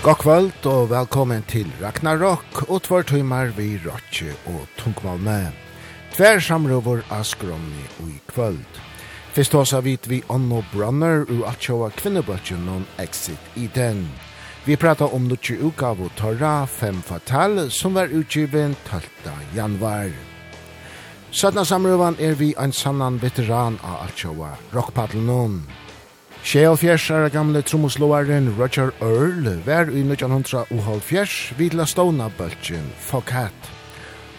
God kvöld og velkommen til Ragnarok og tvær tøymar vi Rotje og Tungvalme. Tvær samrøver Askromni og i kvöld. Fyrst hos har vit vi Anno Brunner og at sjåa kvinnebøtjen om Exit i den. Vi prata om nukki uka og Torra 5 Fatal som var utgiven 12. januar. Sødna samrøvan er vi en sannan veteran av at sjåa rockpaddelnån. Sjealfjers er gamle trommeslåaren Roger Earl var i 1970 vid vidla Stona-bøltjen Foghat.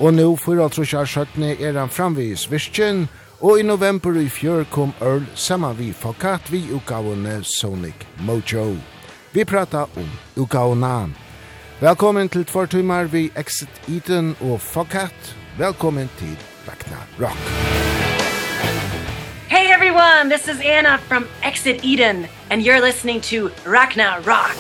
Og nå, for alt så er han framvis virkjen, og i november i fjør kom Earl saman vi Foghat vi utgavene Sonic Mojo. Vi prata om utgavene. Velkommen til tvartumar vi Exit Eden og Foghat. Velkommen til Ragnar Rock. Rock everyone. This is Anna from Exit Eden and you're listening to Rockna Rock.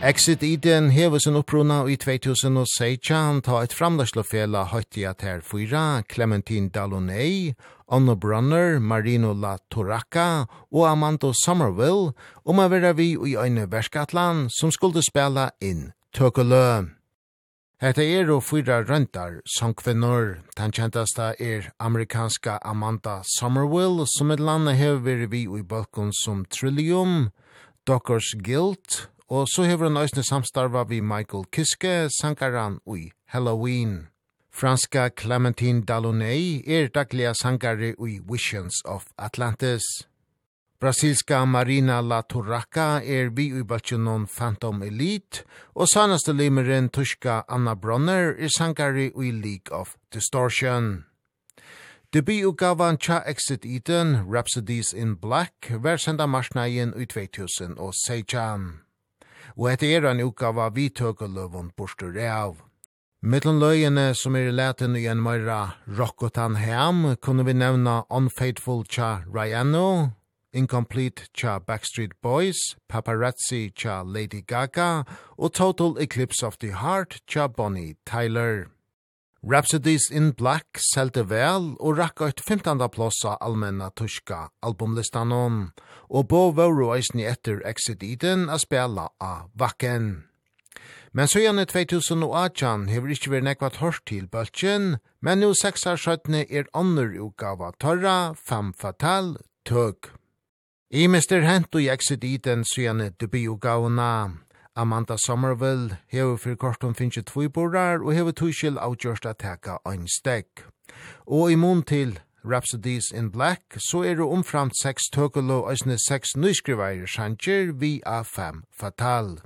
Exit Eden hever sin opprona i 2016 ta et framlagslofela høytti at her fyra Clementine Dallonay, Anno Brunner, Marino La Torraca og Amanda Somerville om a vera vi i øyne verskatlan som skulle spela inn Tøkkelø. Hetta er og fyra røntar som kvinnor. Den kjentasta er amerikanska Amanda Somerville, som et landa hever vi i balkon som Trillium, Dockers Guild, og så hever han òsne samstarva vi Michael Kiske, sankaran ui Halloween. Franska Clementine Dallonay er dagliga sankare ui Visions of Atlantis. Brasilska Marina La Torraca er vi i bøtjenon Phantom Elite, og sanaste limeren tyska Anna Bronner er sangari i League of Distortion. Debutgavan Cha Exit Eden, Rhapsodies in Black, var senda marsnaien i 2000 og Seichan. Og etter er en utgava vi tøk og løvun borster av. Mittlun løyene som er leten i en møyra Rokkotan Ham, kunne vi nevna Unfaithful Cha Ryano, Incomplete cha Backstreet Boys, Paparazzi cha Lady Gaga og Total Eclipse of the Heart cha Bonnie Tyler. Rhapsodies in Black selte vel og rakka ut 15. plass av allmenna tuska albumlistanon, og bo vore eisni etter Exit Eden a spela av Vakken. Men så gjerne 2018 hever ikkje vært nekvat hørt til bøltjen, men nu 6 år er annur utgava torra, fem fatal, tøg. I Mr. hent og jeg sitt i den søgjane debutgavna. Amanda Somerville hever for kortum finnes tvoi borar og hever tuskil avgjørst at teka ein stek. Og i mån til Rhapsodies in Black så er det omframt seks tøkelo og eisne seks nyskriveir sjanger vi av fem fatal.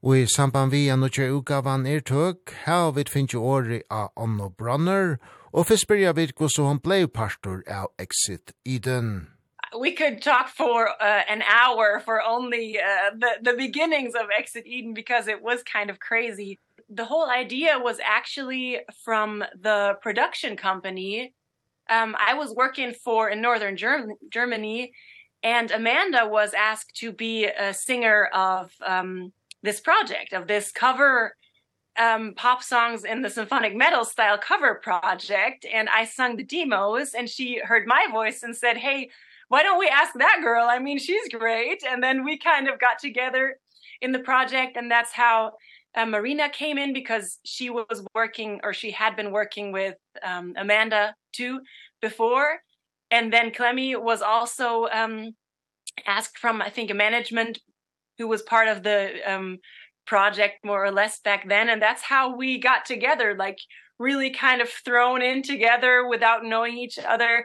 Og i samband vi an og tjei ugavan er tøk, her vi finnes åri av Anno Bronner, og fyrst byrja vi hos hon blei partur av Exit Eden we could talk for uh, an hour for only uh, the the beginnings of Exit Eden because it was kind of crazy. The whole idea was actually from the production company. Um I was working for in northern Germ Germany and Amanda was asked to be a singer of um this project of this cover um pop songs in the symphonic metal style cover project and I sung the demos and she heard my voice and said, "Hey, why don't we ask that girl? I mean, she's great. And then we kind of got together in the project and that's how uh, Marina came in because she was working or she had been working with um Amanda too before and then Clemmy was also um asked from I think a management who was part of the um project more or less back then and that's how we got together like really kind of thrown in together without knowing each other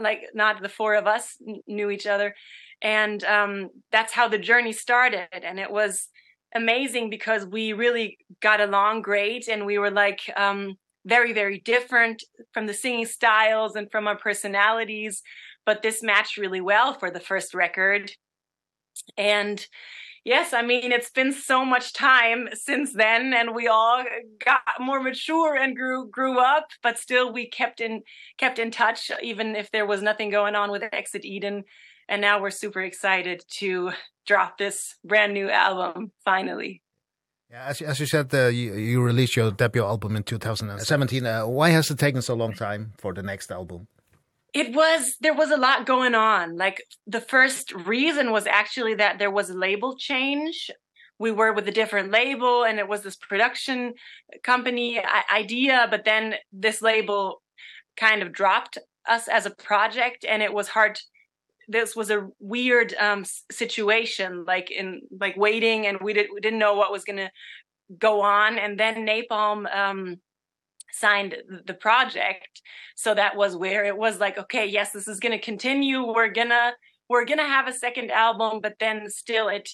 like not the four of us knew each other. And um that's how the journey started. And it was amazing because we really got along great. And we were like um very very different from the singing styles and from our personalities. But this matched really well for the first record. And yes, I mean, it's been so much time since then and we all got more mature and grew grew up, but still we kept in kept in touch even if there was nothing going on with Exit Eden. And now we're super excited to drop this brand new album finally. Yeah, as as you said uh, you, you released your debut album in 2017. Uh, why has it taken so long time for the next album? It was there was a lot going on. Like the first reason was actually that there was a label change. We were with a different label and it was this production company idea, but then this label kind of dropped us as a project and it was hard this was a weird um situation like in like waiting and we did we didn't know what was going to go on and then Napalm um signed the project so that was where it was like okay yes this is going to continue. We're going to we're going to have a second album but then still it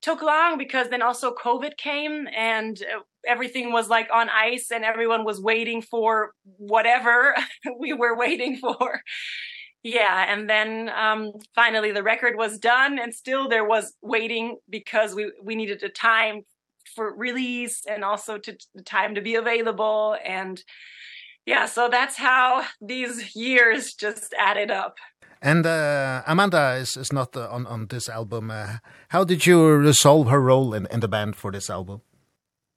took long because then also covid came and everything was like on ice and everyone was waiting for whatever we were waiting for. Yeah and then um finally the record was done and still there was waiting because we we needed a time for release and also to the time to be available. And yeah so that's how these years just added up. And uh, Amanda is is not uh, on on this album. Uh, how did you resolve her role in in the band for this album?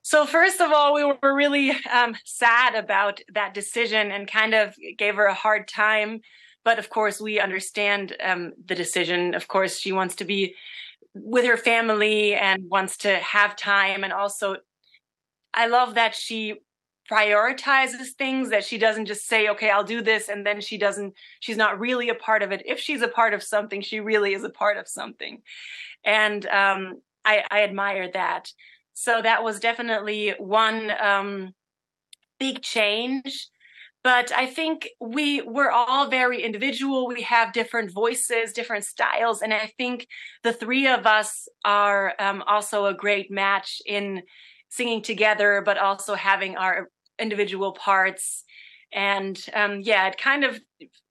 So first of all we were really um sad about that decision and kind of gave her a hard time. But of course we understand um the decision. Of course she wants to be with her family and wants to have time and also I love that she prioritizes things that she doesn't just say okay I'll do this and then she doesn't she's not really a part of it. If she's a part of something she really is a part of something. And um I I admire that. So that was definitely one um big change but i think we we're all very individual. We have different voices different styles. And i think the three of us are um also a great match in singing together but also having our individual parts. And um yeah it kind of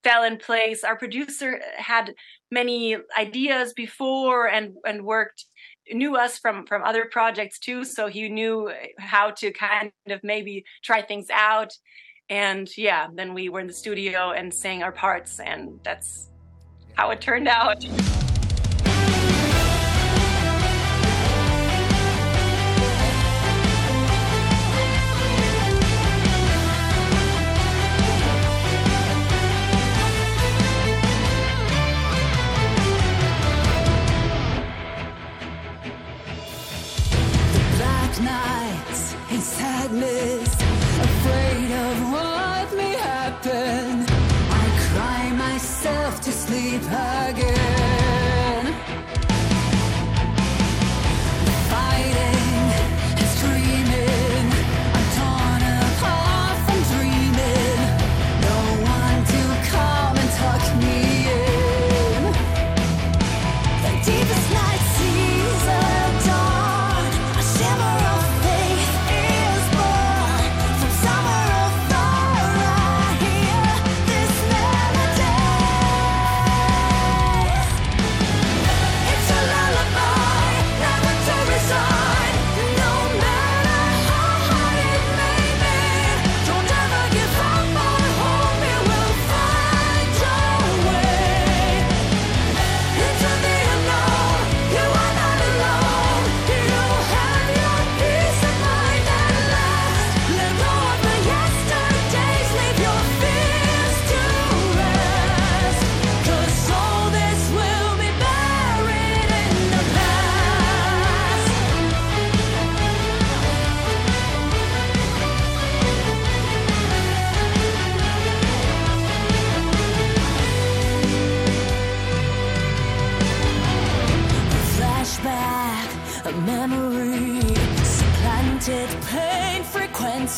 fell in place. Our producer had many ideas before and and worked knew us from from other projects too. So he knew how to kind of maybe try things out and yeah then we were in the studio and sang our parts and that's how it turned out.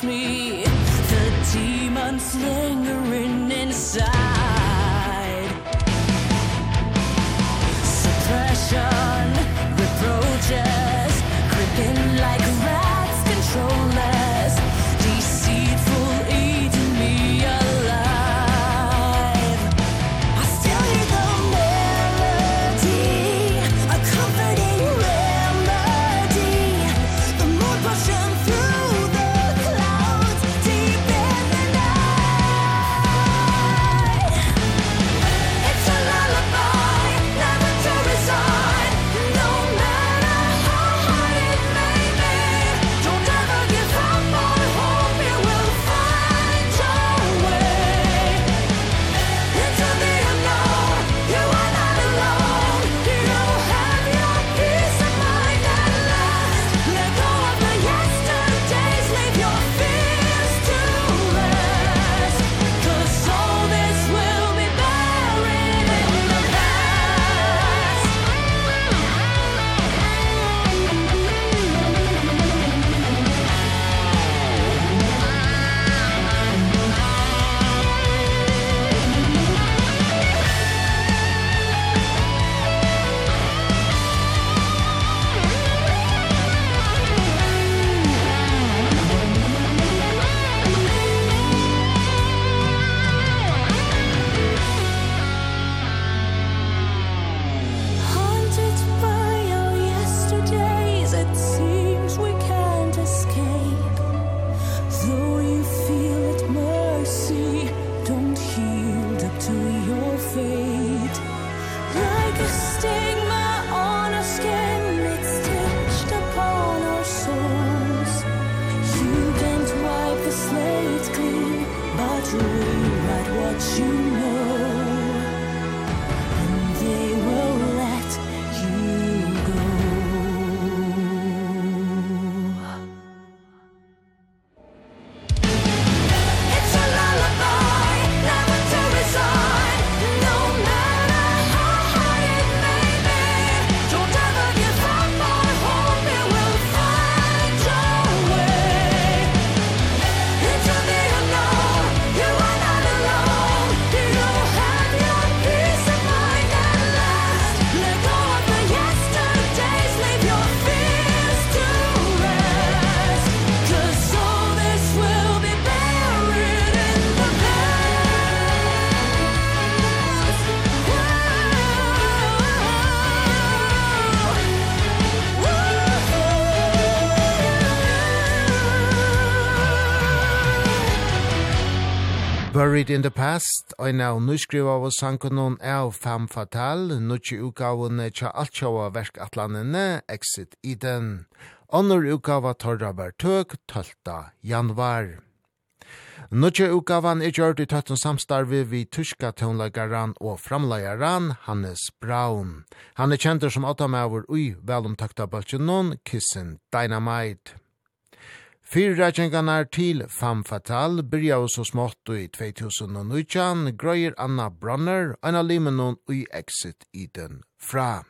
me the demons lingering inside. Suppression reproaches. Buried in the Past, og nå nyskriva av sankunnen av Fem Fatal, nukki utgaven tja altsjåa verkatlandene, Exit Eden. Annor utgava torra vertøk, 12. januar. Nukki utgavan er gjørt i tøtten samstarvi vi tyska tøvnleggeren og framleggeren Hannes Braun. Han er kjentur som åttamavur ui velomtakta bølgen noen Kissen Dynamite. Fyrreikingarna til Fam Fatal byrja og så smått i 2019 grøyer Anna Brunner, Anna Limenon i Exit Eden fra.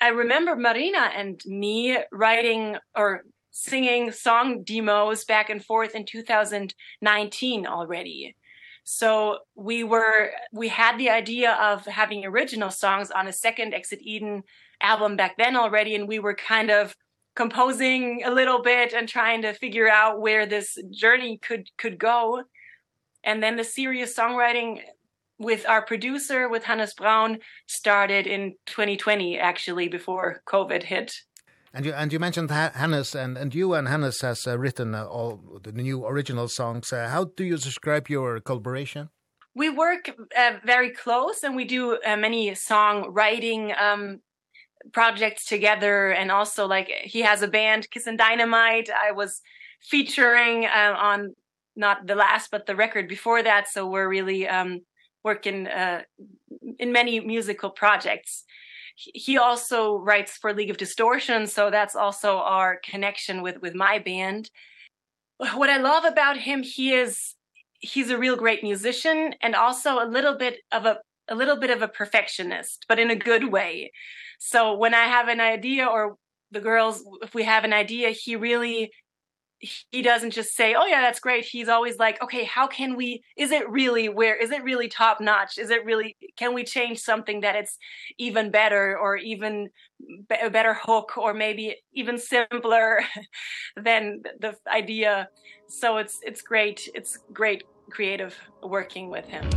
I remember Marina and me writing or singing song demos back and forth in 2019 already. So we were we had the idea of having original songs on a second Exit Eden album back then already and we were kind of composing a little bit and trying to figure out where this journey could could go. And then the serious songwriting with our producer with Hannes Braun started in 2020 actually before covid hit. And you and you mentioned ha Hannes and and you and Hannes has uh, written uh, all the new original songs. Uh, how do you describe your collaboration? We work uh, very close and we do uh, many song writing um projects together and also like he has a band Kiss and Dynamite. I was featuring um on not the last but the record before that so we're really um working uh in many musical projects. He also writes for League of Distortion so that's also our connection with with my band. What I love about him he is he's a real great musician and also a little bit of a a little bit of a perfectionist but in a good way so when i have an idea or the girls if we have an idea he really he doesn't just say oh yeah that's great. He's always like okay how can we is it really where is it really top notch? Is it really can we change something that it's even better or even a better hook or maybe even simpler than the idea? So it's it's great it's great creative working with him.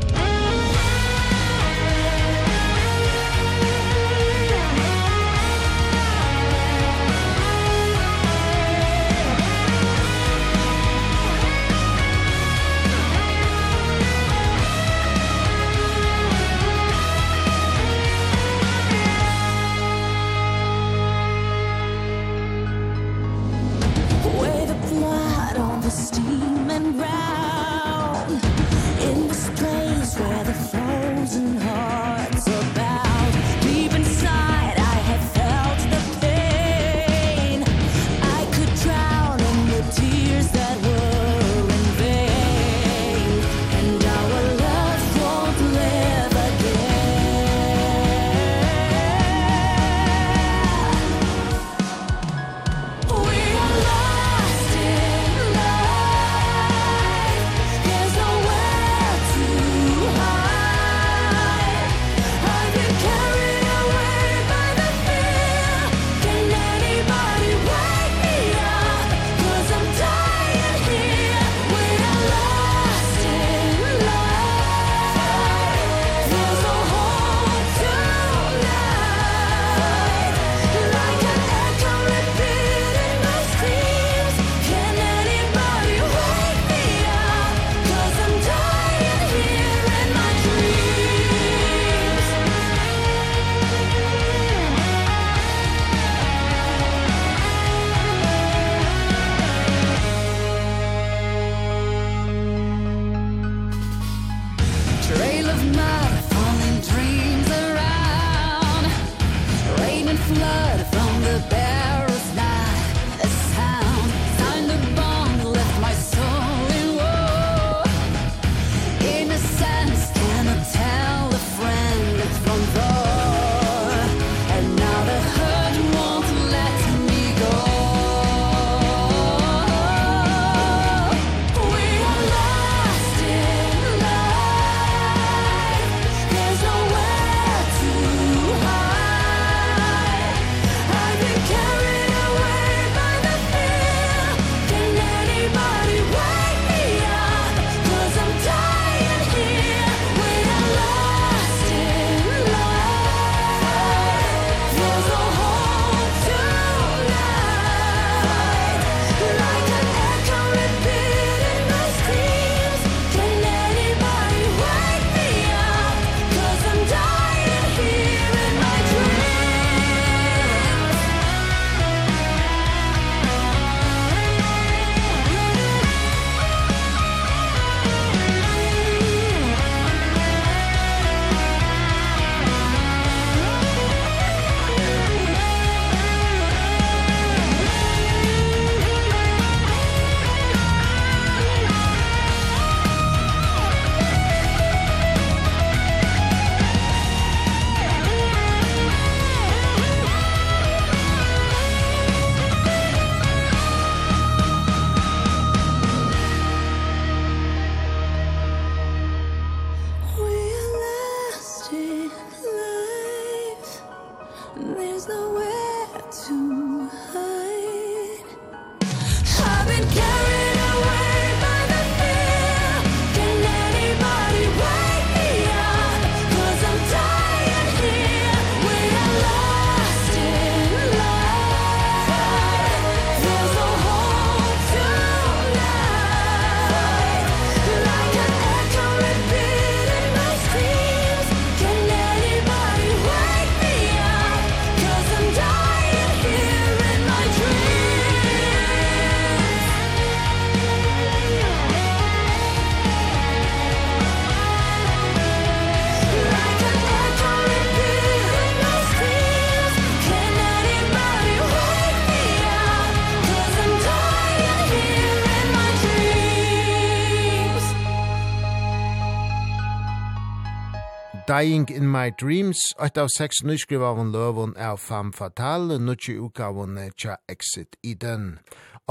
Dying in My Dreams, et av seks nyskrivavun løvun av Femme Fatale, nutje utgavun tja Exit Eden.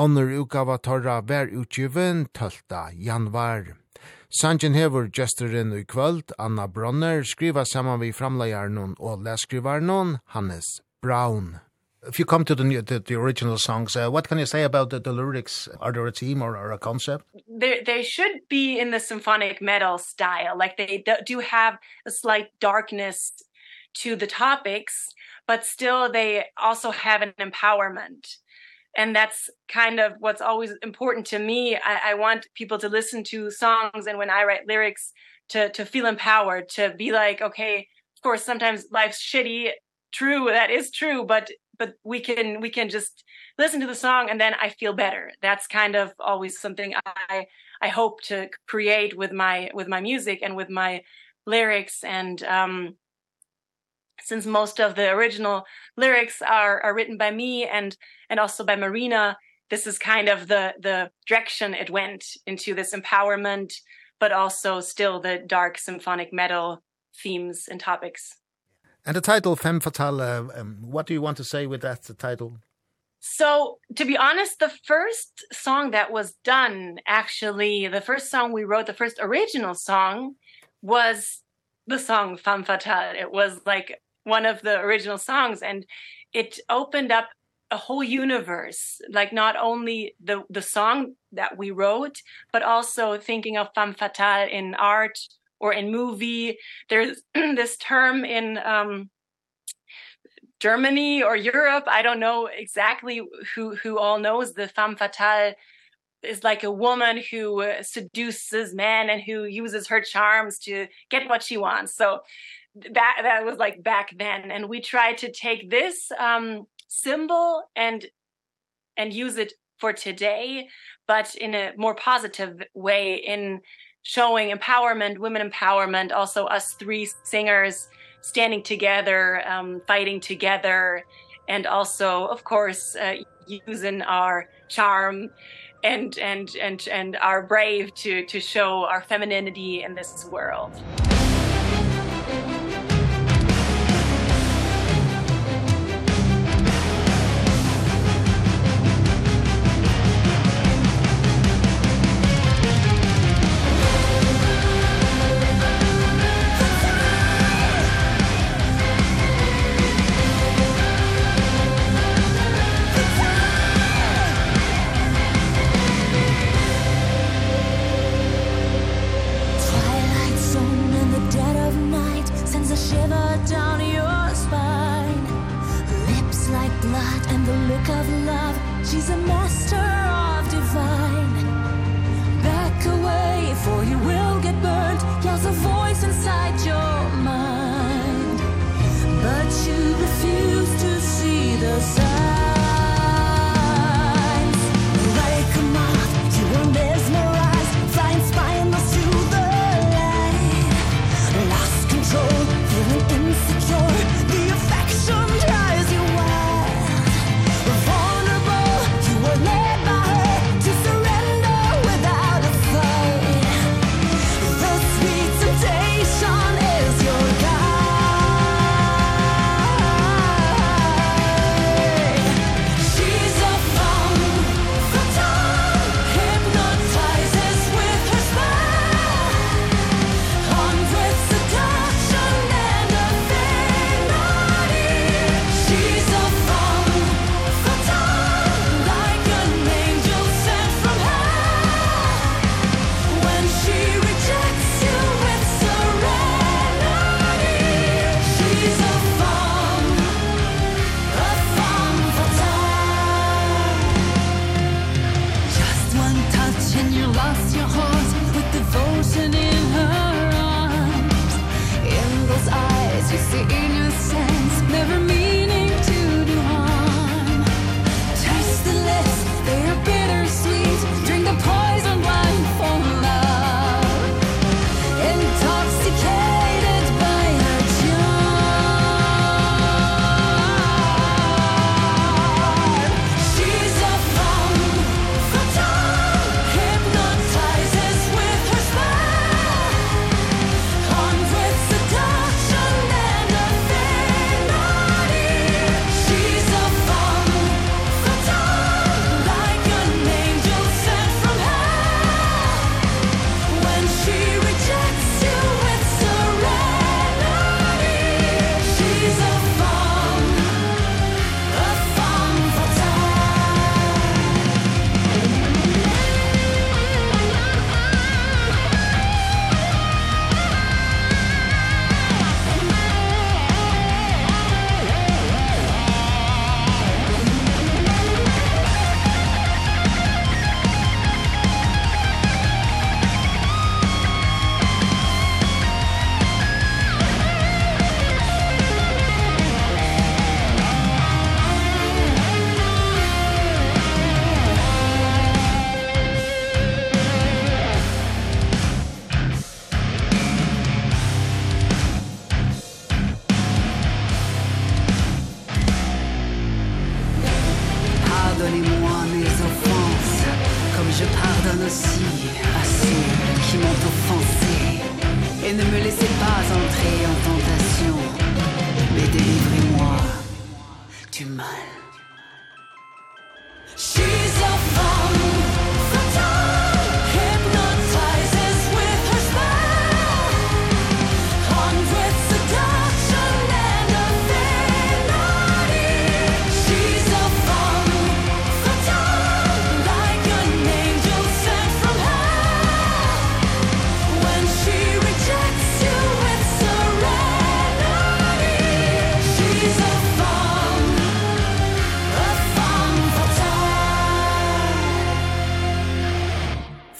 Onnur utgava torra vær utgiven 12. januar. Sanjen hevur gesturin i kvöld, Anna Bronner, skriva saman vi framleier og leskrivar Hannes Brown if you come to the, the, the original songs, uh, what can you say about the, the lyrics? Are there a theme or, or a concept? They, they should be in the symphonic metal style. Like they do have a slight darkness to the topics, but still they also have an empowerment. And that's kind of what's always important to me. I, I want people to listen to songs and when I write lyrics to, to feel empowered, to be like, okay, of course, sometimes life's shitty, true that is true but but we can we can just listen to the song and then I feel better. That's kind of always something I I hope to create with my with my music and with my lyrics and um since most of the original lyrics are are written by me and and also by Marina this is kind of the the direction it went into this empowerment but also still the dark symphonic metal themes and topics And the title Femme Fatale, uh, um, what do you want to say with that the title? So, to be honest, the first song that was done actually, the first song we wrote, the first original song was the song Femme Fatale. It was like one of the original songs and it opened up a whole universe like not only the the song that we wrote but also thinking of femme fatale in art or in movie there's this term in um Germany or Europe I don't know exactly who who all knows the femme fatale is like a woman who seduces men and who uses her charms to get what she wants. So that that was like back then and we tried to take this um symbol and and use it for today but in a more positive way in showing empowerment, women empowerment, also us three singers standing together, um fighting together and also of course uh, using our charm and and and and are brave to to show our femininity in this world.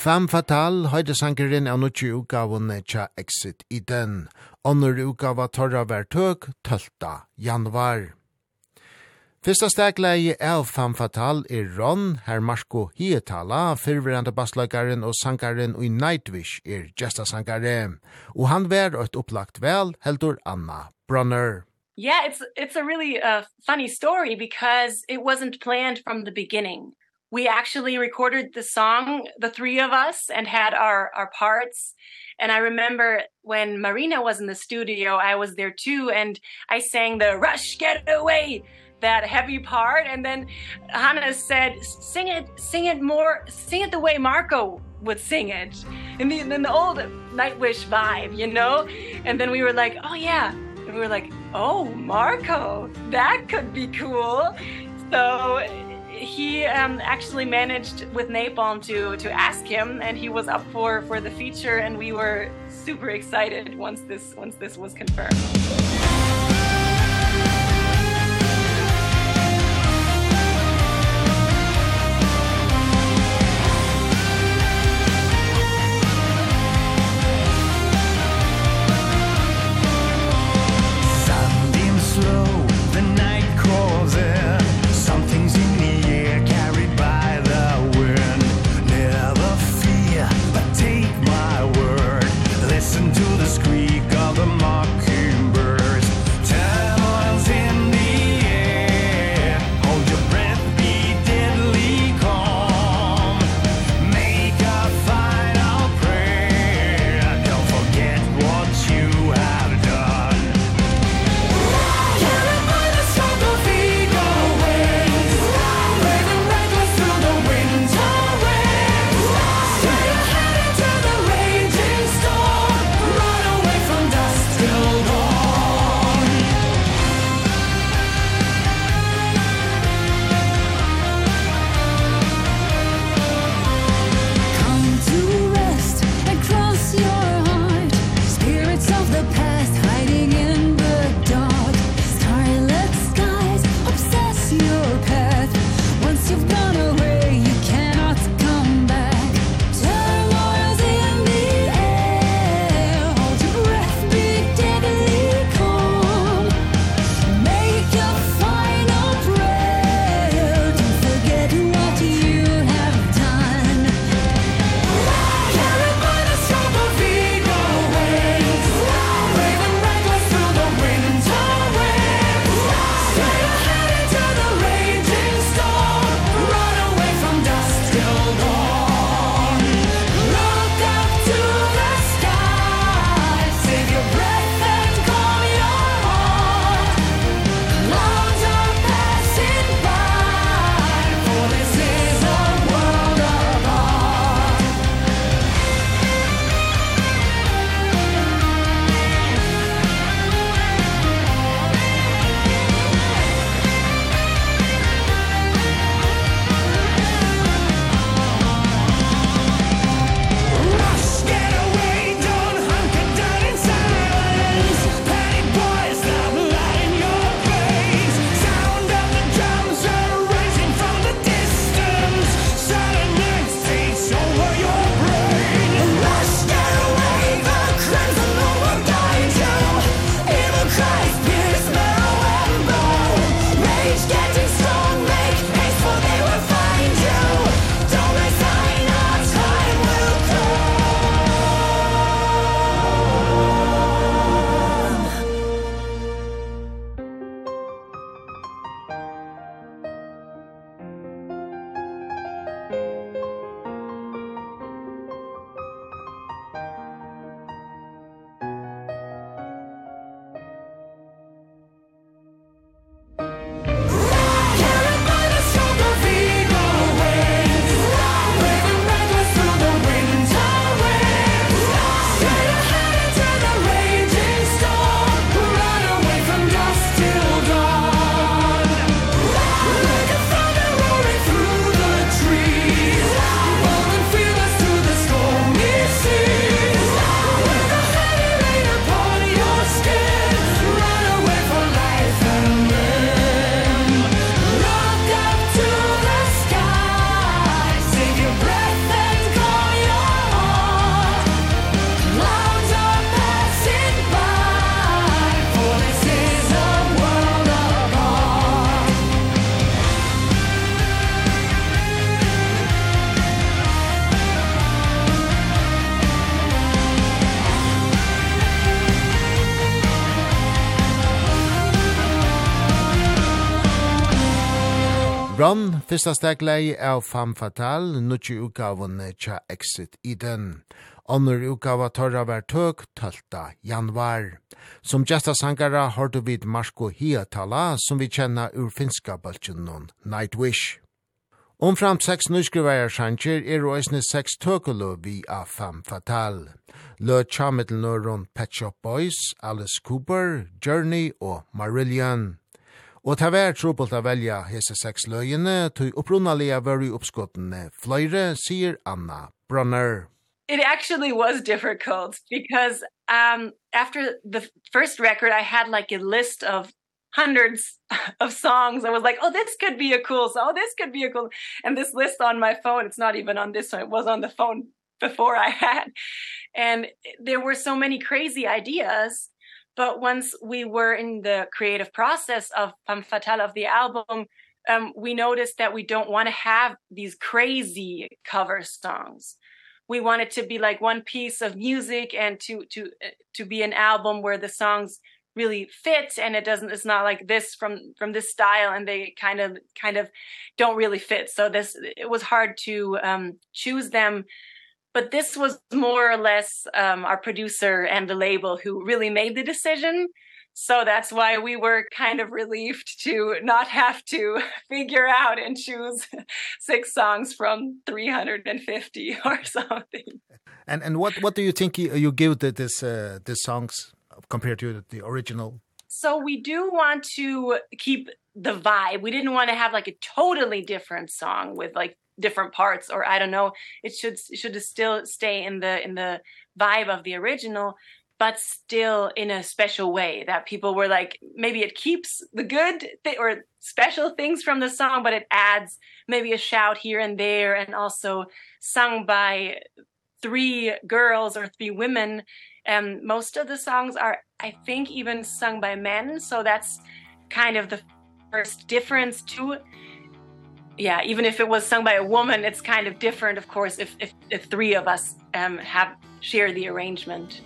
Fem Fatal høyde sangeren av nutje utgavene tja Exit i den. Onnur utgava torra vær tøk 12. januar. Fyrsta stegleie av Fem Fatal er Ron, herr Marco Hietala, fyrverande bassløkaren og sangaren i Nightwish er gesta sangare. Og han vær et opplagt vel, heldur Anna Brunner. Yeah, it's it's a really uh, funny story because it wasn't planned from the beginning we actually recorded the song the three of us and had our our parts. And i remember when marina was in the studio i was there too and i sang the rush get away that heavy part. And then hannah said sing it sing it more sing it the way marco would sing it. In the in the old nightwish vibe you know? And then we were like oh yeah. And we were like oh marco that could be cool. So he um actually managed with Napalm to to ask him and he was up for for the feature and we were super excited once this once this was confirmed. Fyrsta steglei av Femme Fatale, nutje utgavene tja Exit Eden. Onnur utgava torra var tøk 12. januar. Som gesta sangara har du vid Marko Hiatala, som vi kjenna ur finska baltjennom Nightwish. Omfram seks nyskrivare sjanker er røysne seks tøkulö vi av Femme Fatale. Lø tja mittelnøron Pet Shop Boys, Alice Cooper, Journey og Marillion. Og det var trobult å velja hese seks løyene, tog opprunnalige var i oppskottene. Fløyre, sier Anna Brunner. It actually was difficult because um, after the first record, I had like a list of hundreds of songs. I was like, oh, this could be a cool song. Oh, this could be a cool. And this list on my phone, it's not even on this one. It was on the phone before I had. And there were so many crazy ideas but once we were in the creative process of Femme Fatale of the album um we noticed that we don't want to have these crazy cover songs. We wanted to be like one piece of music and to to to be an album where the songs really fit and it doesn't it's not like this from from this style and they kind of kind of don't really fit. So this it was hard to um choose them but this was more or less um our producer and the label who really made the decision. So that's why we were kind of relieved to not have to figure out and choose six songs from 350 or something. And and what what do you think you, you give the this uh this songs compared to the original? So we do want to keep the vibe. We didn't want to have like a totally different song with like different parts or I don't know. It should it should still stay in the in the vibe of the original but still in a special way that people were like maybe it keeps the good or special things from the song but it adds maybe a shout here and there and also sung by three girls or three women. Um most of the songs are i think even sung by men so that's kind of the first difference to yeah, even if it was sung by a woman, it's kind of different, of course, if if if three of us um have share the arrangement.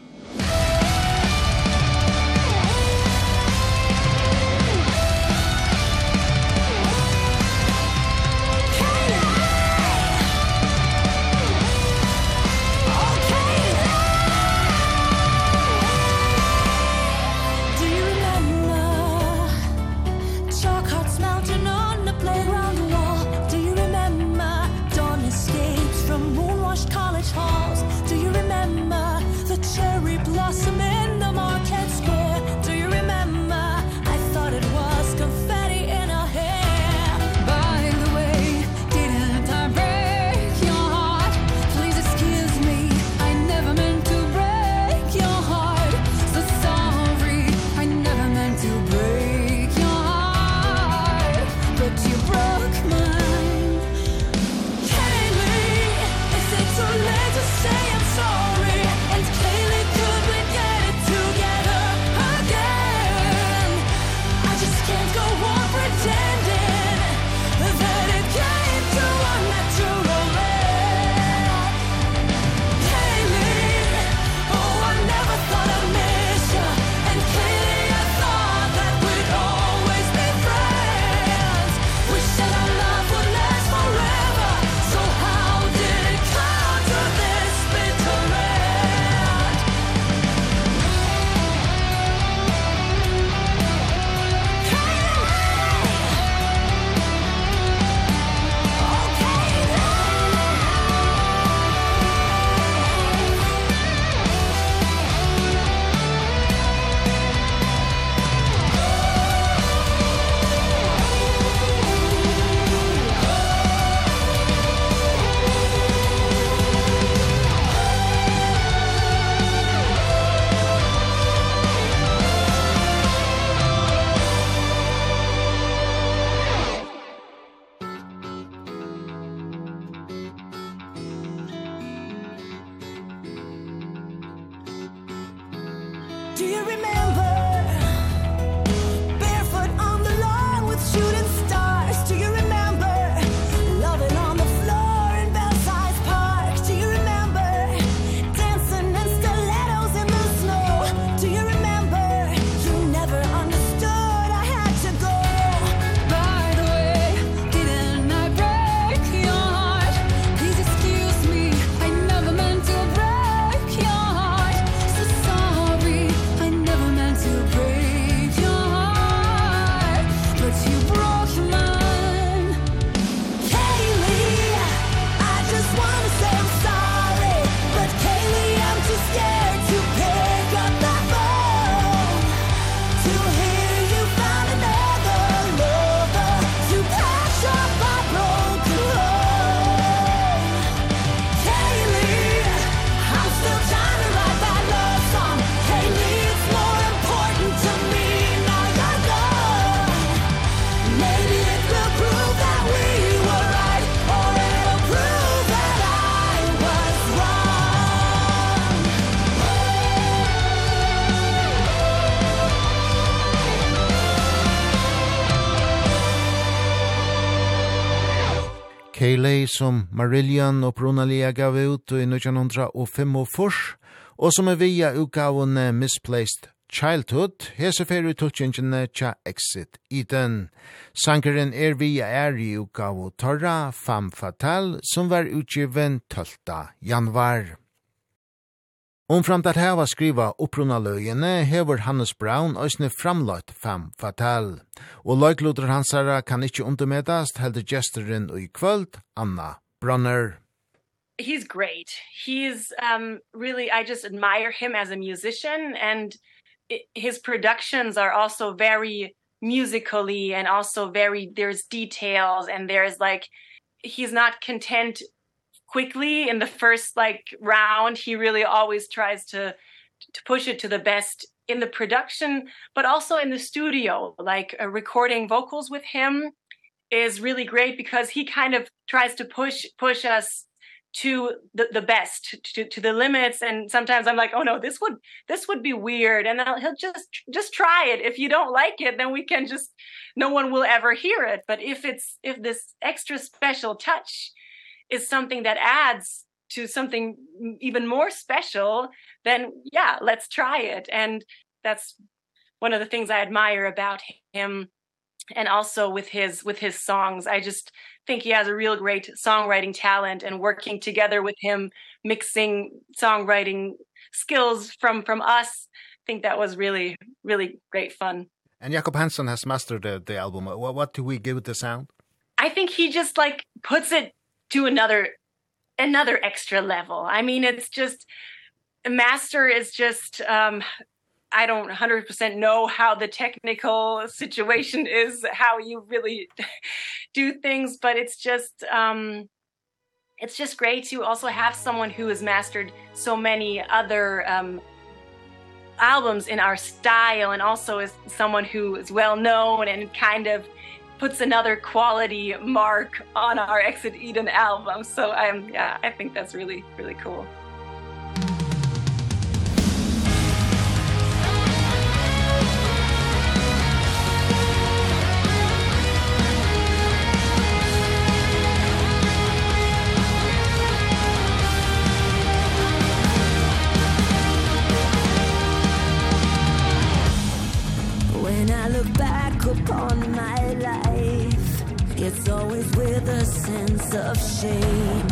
Do you remember Cayley som Marillion og Brunalia gav ut i 1905 og som er via utgavene Misplaced Childhood, hese fer i tutsingene tja Exit Eden. Sankeren er via er i utgave Torra Femme Fatale, som var utgiven 12. januar. Omframt at heva skriva upprunna løgjene hever Hannes Brown òsne framløyt fem fatal. Og løykluter hansara kan ikkje undermedast heldur gesteren og i kvöld, Anna Brunner. He's great. He's um really I just admire him as a musician and his productions are also very musically and also very there's details and there's like he's not content quickly in the first like round he really always tries to to push it to the best in the production but also in the studio. Like uh, recording vocals with him is really great because he kind of tries to push push us to the the best to to the limits. And sometimes i'm like oh no this would this would be weird. And I'll, he'll just just try it. If you don't like it then we can just no one will ever hear it. But if it's if this extra special touch is something that adds to something even more special then yeah let's try it. And that's one of the things i admire about him. And also with his with his songs. I just think he has a real great songwriting talent and working together with him mixing songwriting skills from from us. I think that was really really great fun. And jakob hansen has mastered the the album. What what do we give it the sound? I think he just like puts it to another another extra level. I mean, it's just master is just um I don't 100% know how the technical situation is how you really do things but it's just um it's just great to also have someone who has mastered so many other um albums in our style and also is someone who is well known and kind of puts another quality mark on our Exit Eden album. So I'm yeah, I think that's really really cool. say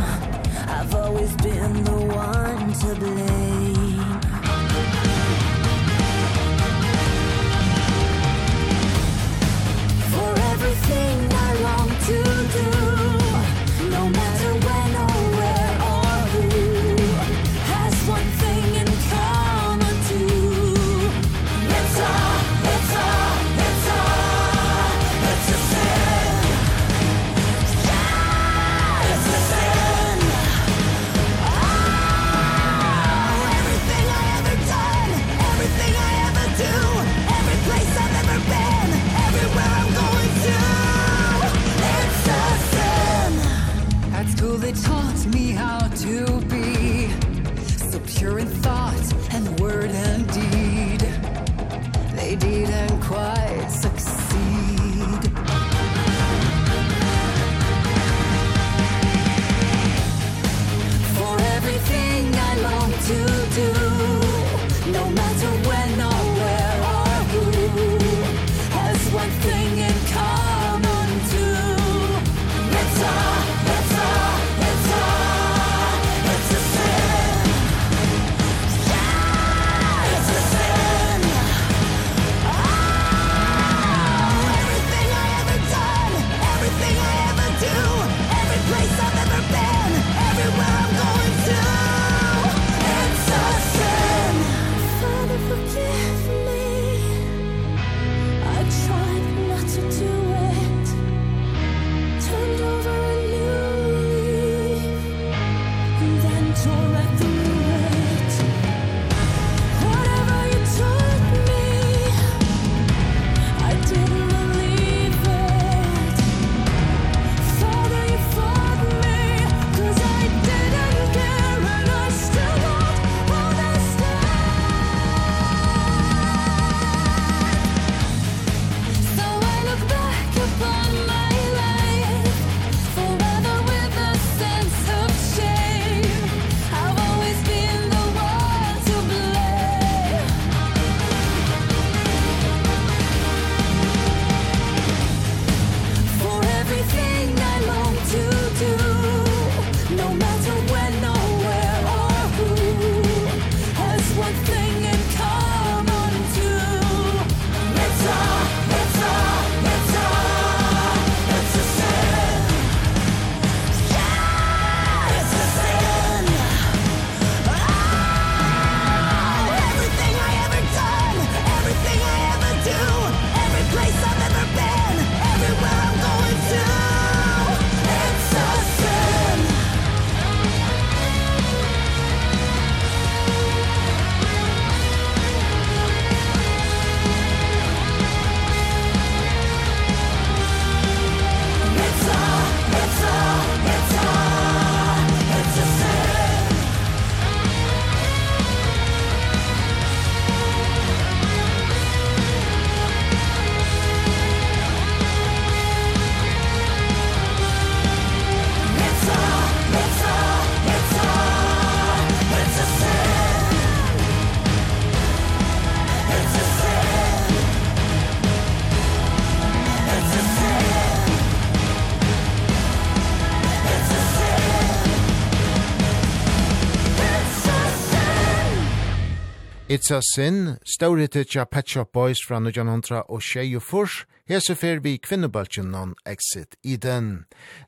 Pizza Sin, stauretet tja Pet Shop Boys fra 1900 og Shea og furs, hese fer vi kvinnebaltjen non exit i.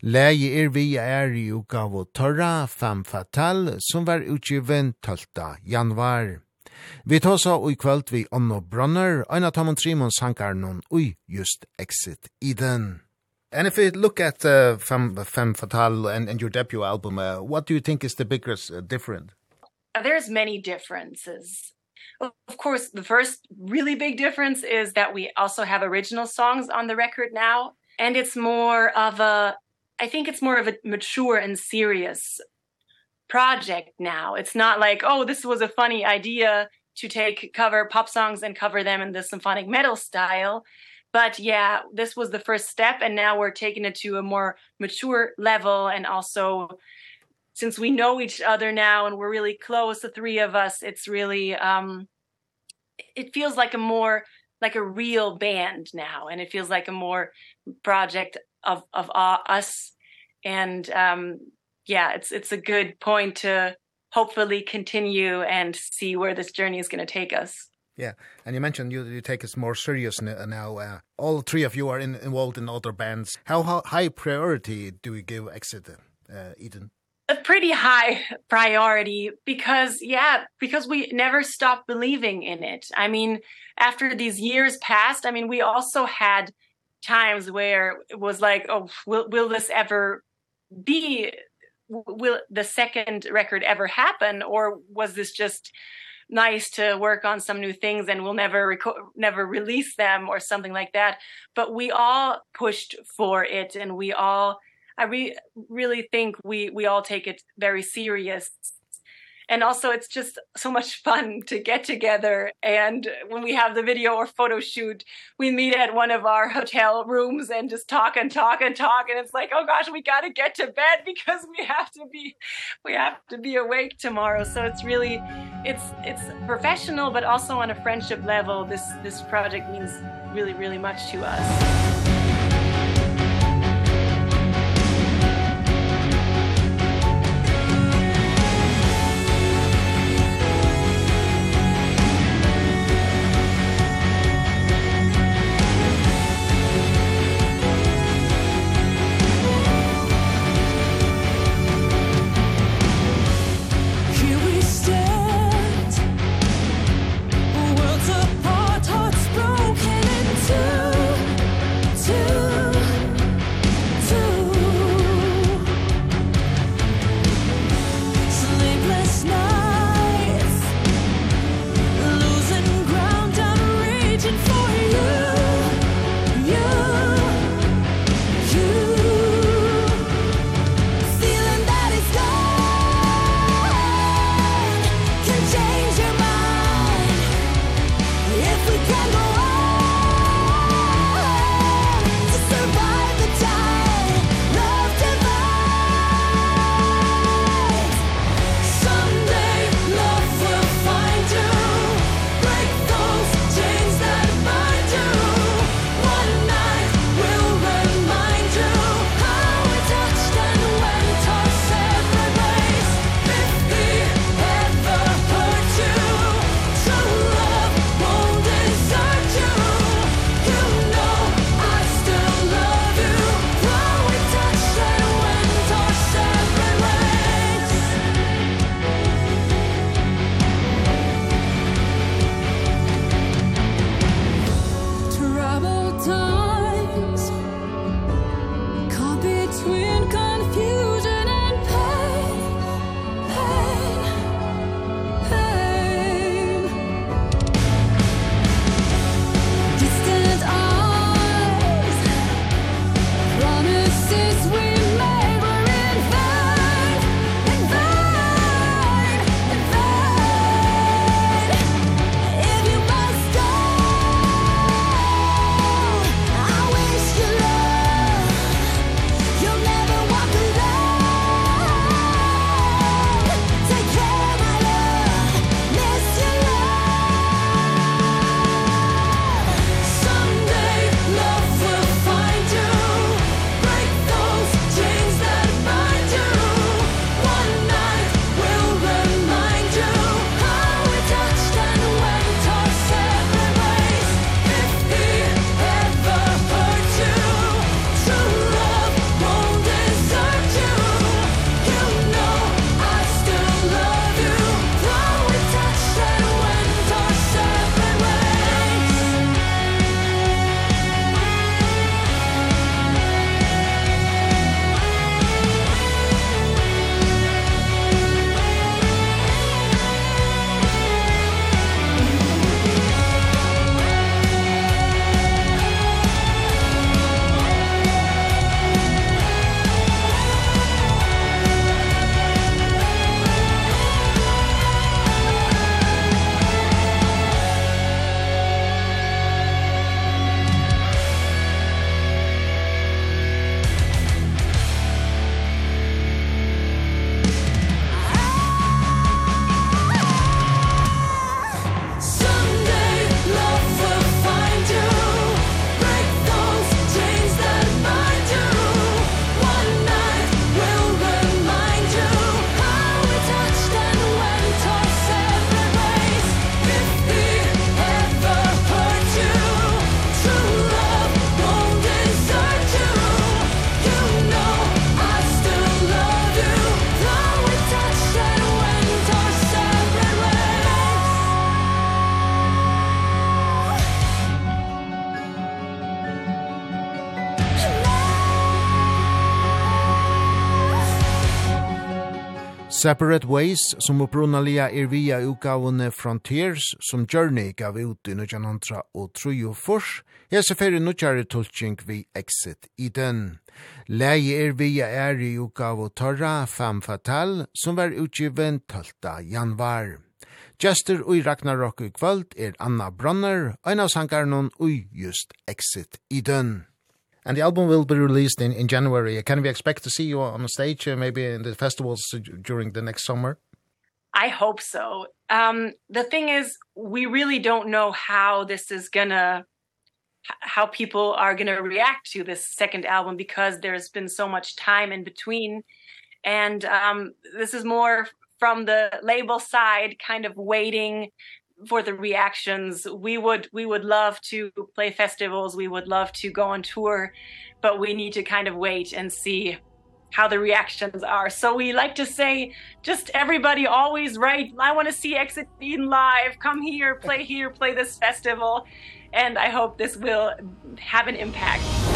Leie er vi er i ugavo Torra, Fem Fatal, som var utgiven 12. januar. Vi tar og i kveld vi Onno Bronner, av Tamon Trimon sankar non ui just exit i. And if you look at the uh, Femme, Femme Fatale and, and your debut album, uh, what do you think is the biggest uh, difference? There's many differences. Of course, the first really big difference is that we also have original songs on the record now and it's more of a I think it's more of a mature and serious project now. It's not like, oh, this was a funny idea to take cover pop songs and cover them in the symphonic metal style. But yeah, this was the first step and now we're taking it to a more mature level and also since we know each other now and we're really close the three of us it's really um it feels like a more like a real band now and it feels like a more project of of uh, us and um yeah it's it's a good point to hopefully continue and see where this journey is going to take us Yeah, and you mentioned you you take it more serious now. Uh, all three of you are in, involved in other bands. How, how high priority do we give Exit uh, Eden? a pretty high priority because yeah because we never stopped believing in it. I mean after these years passed i mean we also had times where it was like oh will will this ever be will the second record ever happen? Or was this just nice to work on some new things and we'll never never release them or something like that? But we all pushed for it and we all I re really think we we all take it very serious. And also it's just so much fun to get together. And when we have the video or photo shoot we meet at one of our hotel rooms and just talk and talk and talk. And it's like oh gosh we got to get to bed because we have to be we have to be awake tomorrow. So it's really it's it's professional but also on a friendship level this this project means really really much to us. Separate Ways, som upprunalia er via utgavene Frontiers, som Journey gav ut i 1903 og 1904, hese feri nukjare tulking vi Exit i den. Leie er via er i utgave Torra Femme Fatal, som var utgiven 12. januar. Gjester ui Ragnarok i kvöld er Anna Bronner, en av sangarnon og just Exit i den. And the album will be released in, in January. Can we expect to see you on the stage, uh, maybe in the festivals during the next summer? I hope so. Um, the thing is, we really don't know how this is going to, how people are going to react to this second album because there's been so much time in between. And um, this is more from the label side, kind of waiting for the reactions we would we would love to play festivals we would love to go on tour but we need to kind of wait and see how the reactions are. So we like to say just everybody always write i want to see exit in live. Come here play here play this festival. And i hope this will have an impact.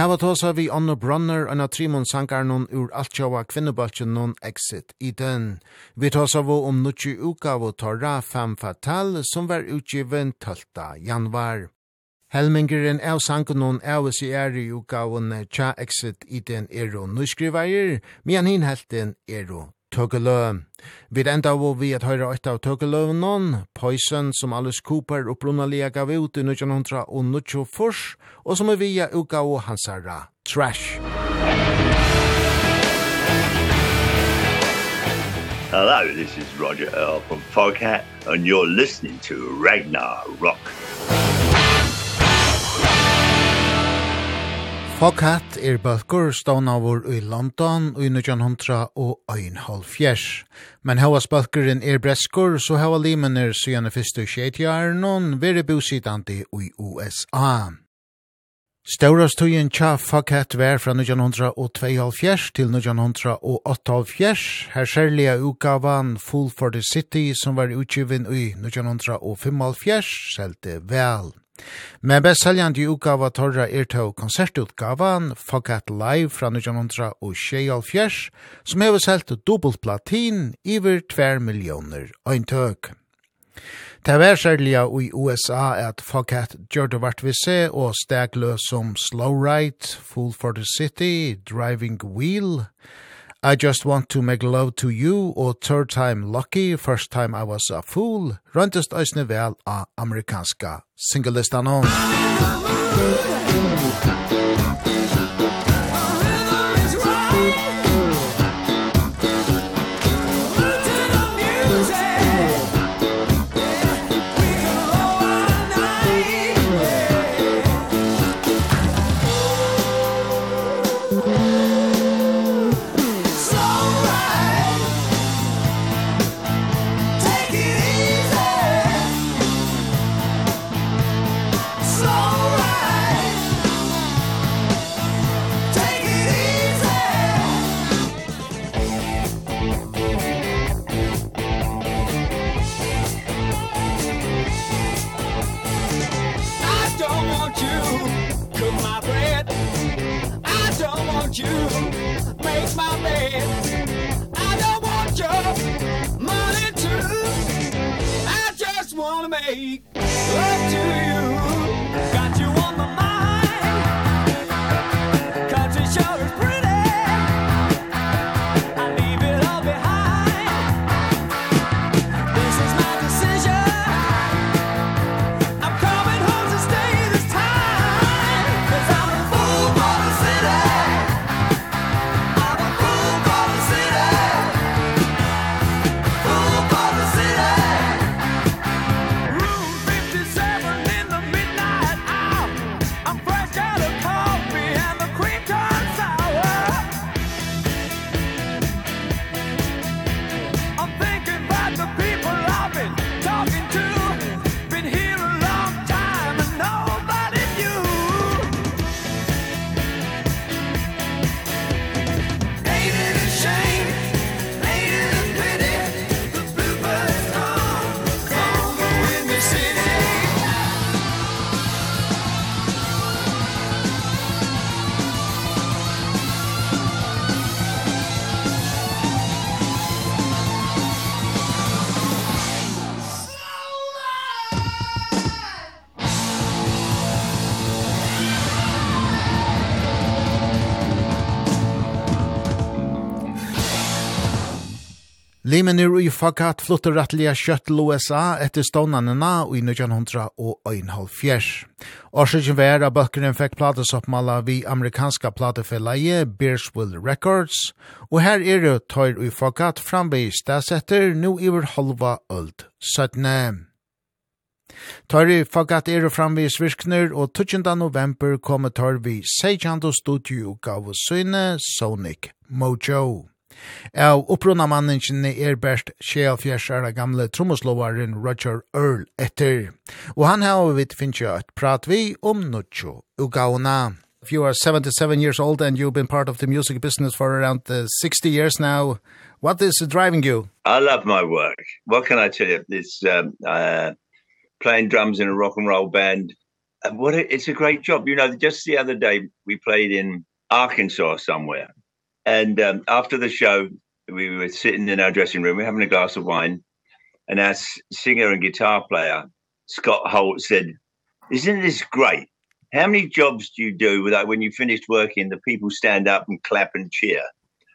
hava tosa vi Anna Brunner, og trimon sankarnon ur Altjava kvinnebaltjen non exit i den. Vi tosa vi om nutju uka vi torra fem fatal som var utgiven 12. januar. Helmingeren av sankunon av i er i uka tja exit i den og nuskrivajer, men hin helten ero Tøkkelø. Vi enda var vi at høyre eit av Tøkkeløvnån, Poison som Alice Cooper opprunalega gav ut i 1900 og 1924, og som er via uka og hansara Trash. Hello, this is Roger Earl from Foghat, and you're listening to Ragnar Rock. Hawkhat er bøkker stånavur i London i 1900 og ein halv fjers. Men hava bøkkeren er breskur, så hava limener syne fyrstu skjeitjar noen veri bosidandi i USA. Staurastøyen tja Fakhet vær fra 2.5 til 1978, her særlige utgavan Full for the City som var utgiven i 5.5, selte vel. Men best seljande utgava torra er to konsertutgavan Fogat Live fra 1900 og Sheol som hever selt dubbelt platin iver 2 millioner øyntøk. Det var særlig i USA at Fogat gjør det vart vi se og stegløs som Slow Ride, Fool for the City, Driving Wheel, I Just Want to Make Love to You og Third Time Lucky, First Time I Was a Fool, røntest æsne vel av amerikanska singlelistan. Musik Heimen er ui fakat fluttur rattliga kjøtt USA etter stånanena i 1900 og øynhal fjers. Årsøkjen var at bøkkeren fikk platesoppmala vi amerikanska platefelleie Bearsville Records, og her er det tøyr ui fakat framvis stedsetter nu iver halva øld 17. Tøyri fagat er framvis virkner, og 12. november kommer tøyr vi Seijando Studio gav søyne Sonic Mojo. Av opprunna manningen er best 64 år gamle trommoslovaren Roger Earl etter. Og han har vi finnes jo et prat vi om Nuccio Ugauna. If you are 77 years old and you've been part of the music business for around uh, 60 years now, what is driving you? I love my work. What can I tell you? It's um, uh, playing drums in a rock and roll band. And what a, it's a great job. You know, just the other day we played in Arkansas somewhere And um, after the show, we were sitting in our dressing room, we were having a glass of wine, and our singer and guitar player, Scott Holt, said, Isn't this great? How many jobs do you do without when you finished working, the people stand up and clap and cheer?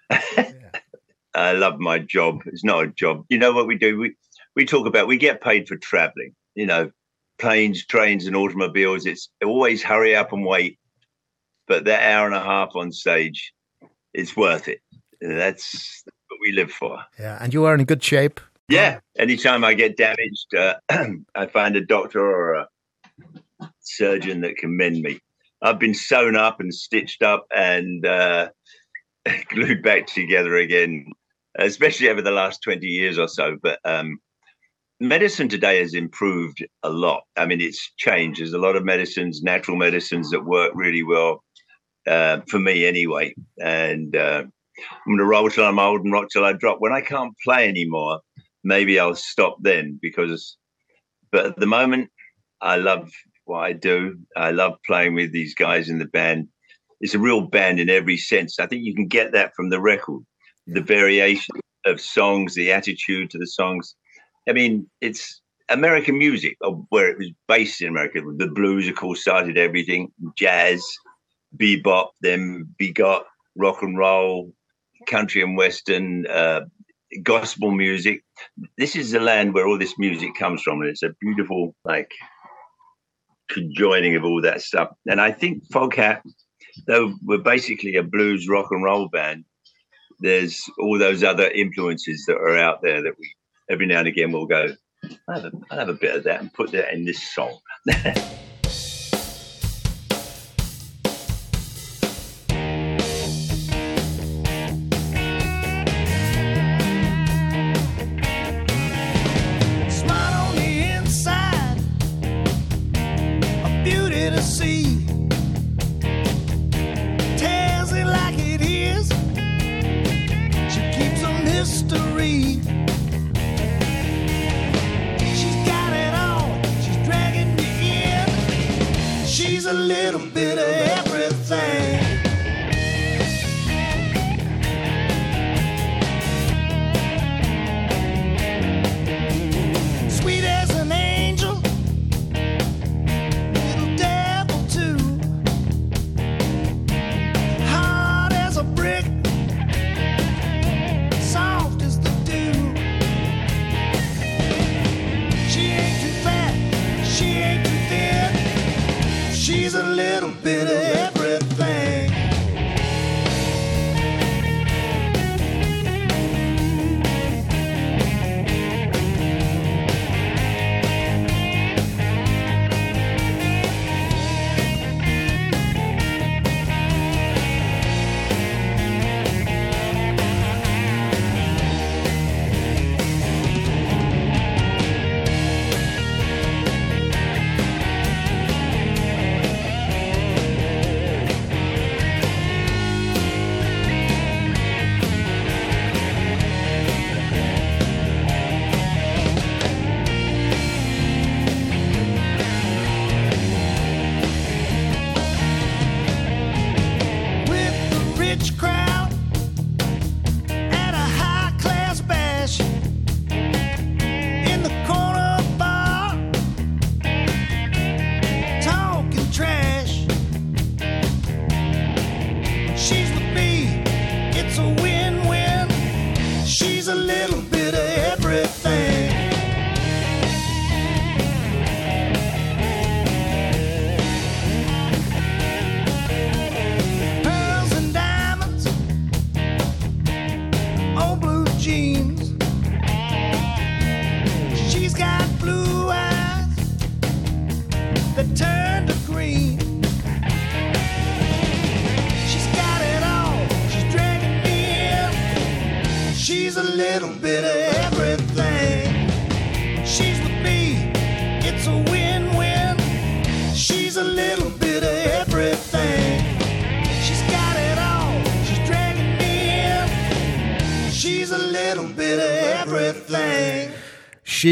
Yeah. I love my job. It's not a job. You know what we do? We, we talk about, we get paid for traveling, you know, planes, trains, and automobiles. It's always hurry up and wait. But that hour and a half on stage, it's worth it. That's what we live for. Yeah, and you are in good shape. Yeah, anytime I get damaged, uh, I find a doctor or a surgeon that can mend me. I've been sewn up and stitched up and uh glued back together again, especially over the last 20 years or so, but um medicine today has improved a lot. I mean, it's changed. There's a lot of medicines, natural medicines that work really well uh, for me anyway. And uh, I'm going to roll till I'm old and rock till I drop. When I can't play anymore, maybe I'll stop then because, but at the moment, I love what I do. I love playing with these guys in the band. It's a real band in every sense. I think you can get that from the record. The variation of songs, the attitude to the songs. I mean, it's American music where it was based in America. The blues of course started everything, jazz, bebop then begot rock and roll country and western uh gospel music. This is the land where all this music comes from and it's a beautiful like conjoining of all that stuff. And i think Foghat, though we're basically a blues rock and roll band there's all those other influences that are out there that we every now and again we'll go I'll have a, I'll have a bit of that and put that in this song.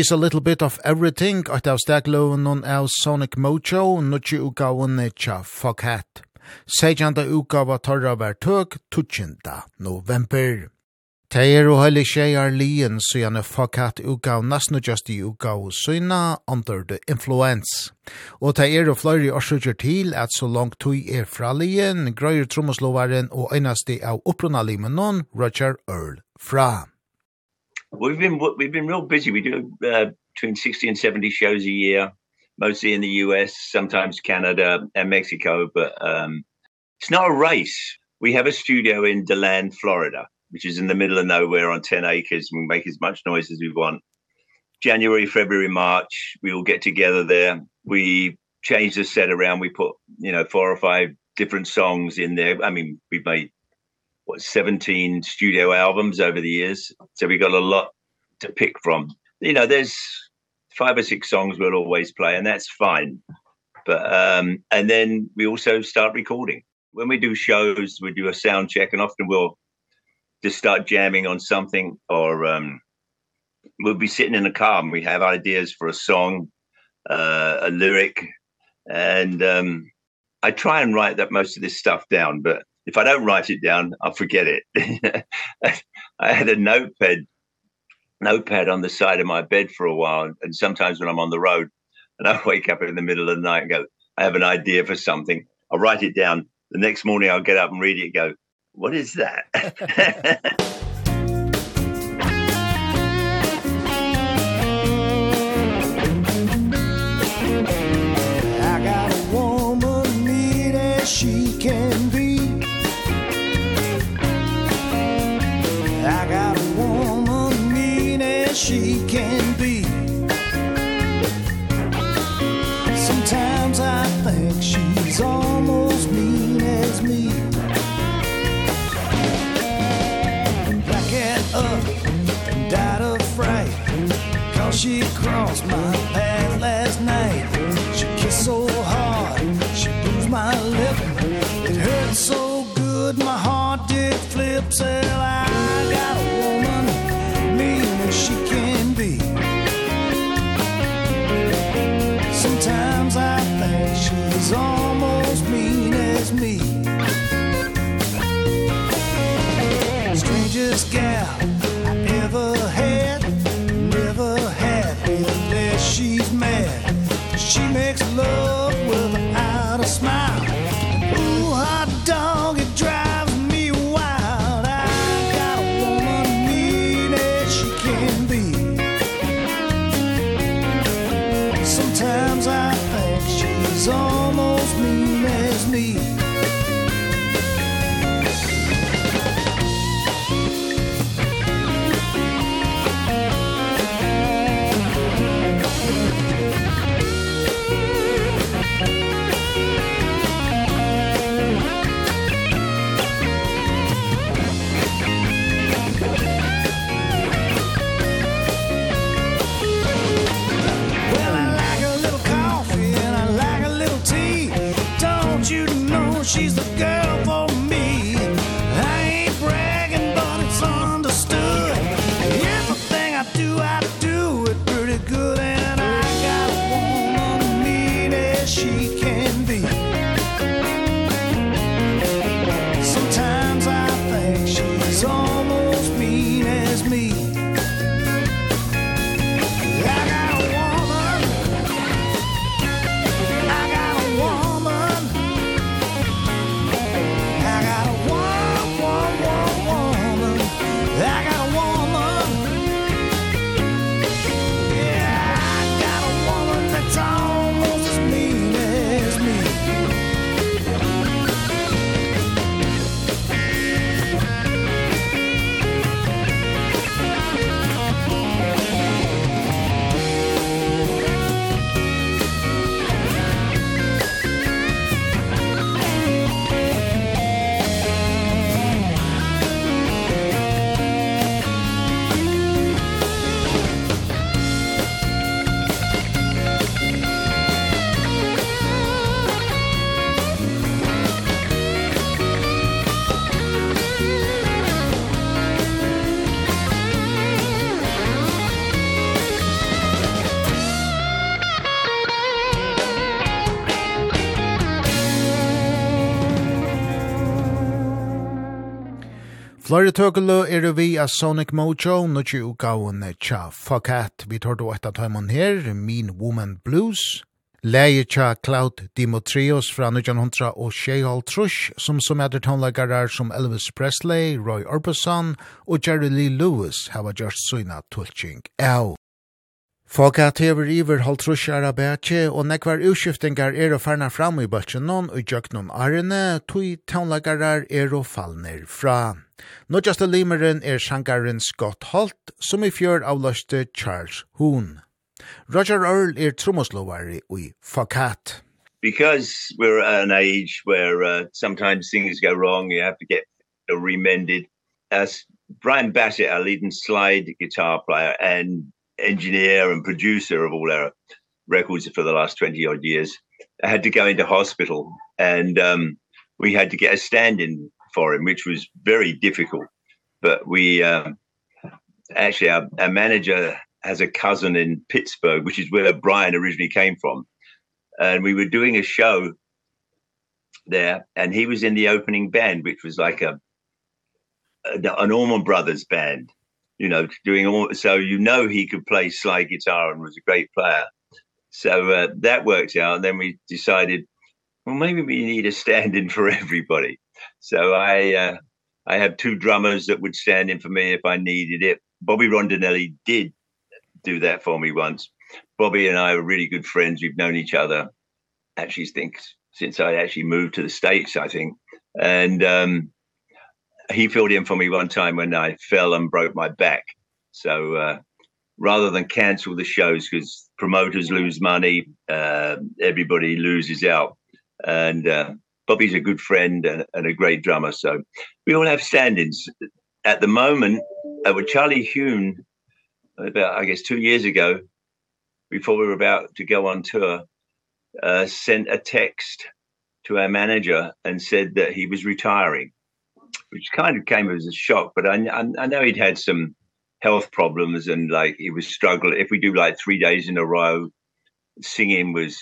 is a little bit of everything at av stegloven on av Sonic Mojo, nutje ugaven etja Hat. Sejanda ugava torra var tøk 20. november. Teir og heilig tjejar lien syane Fuck Hat ugav nesten just i ugav søgna under the influence. Og teir og fløyri årsøkjer til at så langt tui er fra lien, grøyer trommoslovaren og einasti av opprona limenon Roger Earl fra. We've been we've been real busy. We do uh, between 60 and 70 shows a year, mostly in the US, sometimes Canada and Mexico, but um it's not a race. We have a studio in DeLand, Florida, which is in the middle of nowhere on 10 acres. We make as much noise as we want. January, February, March, we all get together there. We change the set around. We put, you know, four or five different songs in there. I mean, we made what 17 studio albums over the years. So we got a lot to pick from. You know there's five or six songs we'll always play and that's fine. But um and then we also start recording. When we do shows we do a sound check and often we'll just start jamming on something or um we'll be sitting in a car and we have ideas for a song uh a lyric. And um I try and write that most of this stuff down but if I don't write it down, I'll forget it. I had a notepad notepad on the side of my bed for a while and sometimes when I'm on the road and I wake up in the middle of the night and go I have an idea for something. I'll write it down. The next morning I'll get up and read it and go, what is that? she can be. Sometimes I think she's almost mean as me. I get up and died of fright Cause she crossed my path last night. She kissed so hard, she bruised my lip. It hurt so good, my heart did flip, said Flore tøkelo er vi av Sonic Mojo, nukki ugaun tja Fuck Hat. Vi tar då etta tøymon her, Mean Woman Blues. Leie tja Cloud Dimotrios fra 1900 og Sheihal Trush, som som etter tonlagarar som Elvis Presley, Roy Orbison og Jerry Lee Lewis hava gjørst suina tulking av. Folk at hever iver halvtrusjara bætje, og nekvar utskiftingar er å farna fram i bøtjenon og jøknon arene, tui taunlagarar er å fallner fra. Nåtjaste limeren er sjankaren Scott Holt, som i fjør avløste Charles Hoon. Roger Earl er trommoslovare i Fakat. Because we're at an age where uh, sometimes things go wrong, you have to get remended. As Brian Bassett, our lead and slide guitar player and engineer and producer of all our records for the last 20 odd years, I had to go into hospital and um, we had to get a stand-in for him, which was very difficult. But we um, actually, our, our manager has a cousin in Pittsburgh, which is where Brian originally came from. And we were doing a show there, and he was in the opening band, which was like a, a an Allman Brothers band, you know, doing all. So you know he could play slide guitar and was a great player. So uh, that worked out, and then we decided, well, maybe we need a stand-in for everybody so i uh, i have two drummers that would stand in for me if i needed it. Bobby rondinelli did do that for me once. Bobby and i are really good friends. We've known each other actually since since i actually moved to the states i think. And um he filled in for me one time when i fell and broke my back. So uh rather than cancel the shows because promoters lose money uh everybody loses out. And uh Bobby's a good friend and, and a great drummer. So we all have stand-ins. at the moment. Uh, with Charlie Hume, about I guess two years ago, before we were about to go on tour, uh, sent a text to our manager and said that he was retiring, which kind of came as a shock. But I, I, I know he'd had some health problems and like he was struggling. If we do like three days in a row, singing was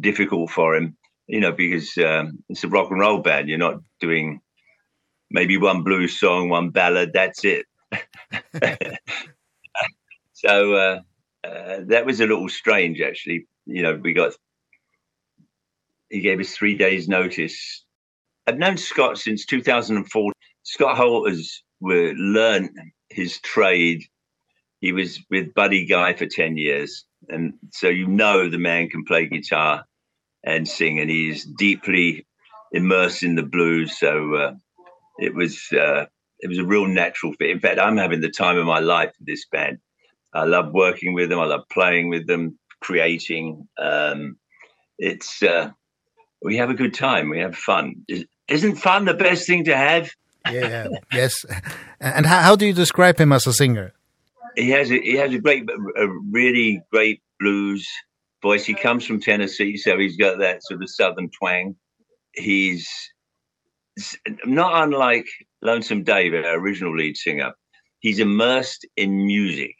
difficult for him you know because um, it's a rock and roll band you're not doing maybe one blues song one ballad that's it. So uh, uh that was a little strange actually. You know we got he gave us 3 days notice. I've known Scott since 2004 Scott Holt has were learned his trade. He was with buddy guy for 10 years. And so you know the man can play guitar and sing and he's deeply immersed in the blues so uh, it was uh, it was a real natural fit. In fact I'm having the time of my life with this band. I love working with them. I love playing with them creating um it's uh, we have a good time. We have fun. Isn't fun the best thing to have? Yeah yes. And how how do you describe him as a singer? He has a, he has a great a really great blues voice. He comes from Tennessee, so he's got that sort of southern twang. He's not unlike Lonesome David, our original lead singer. He's immersed in music,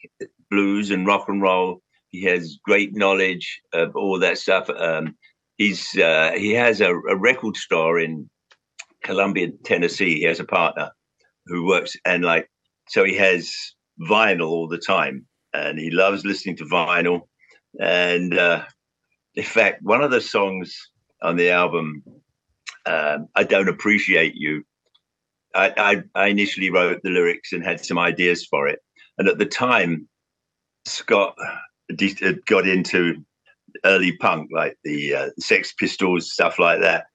blues and rock and roll. He has great knowledge of all that stuff. Um he's uh, he has a, a record store in Columbia, Tennessee. He has a partner who works and like so he has vinyl all the time and he loves listening to vinyl and uh in fact one of the songs on the album um I don't appreciate you I I I initially wrote the lyrics and had some ideas for it. And at the time Scott got into early punk like the uh, Sex Pistols stuff like that.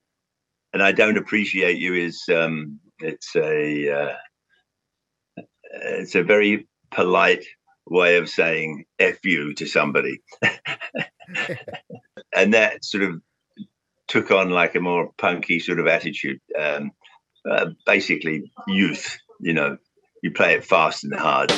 And I don't appreciate you is um it's a uh, it's a very polite way of saying f you to somebody. And that sort of took on like a more punky sort of attitude. Um uh, basically youth you know you play it fast and hard.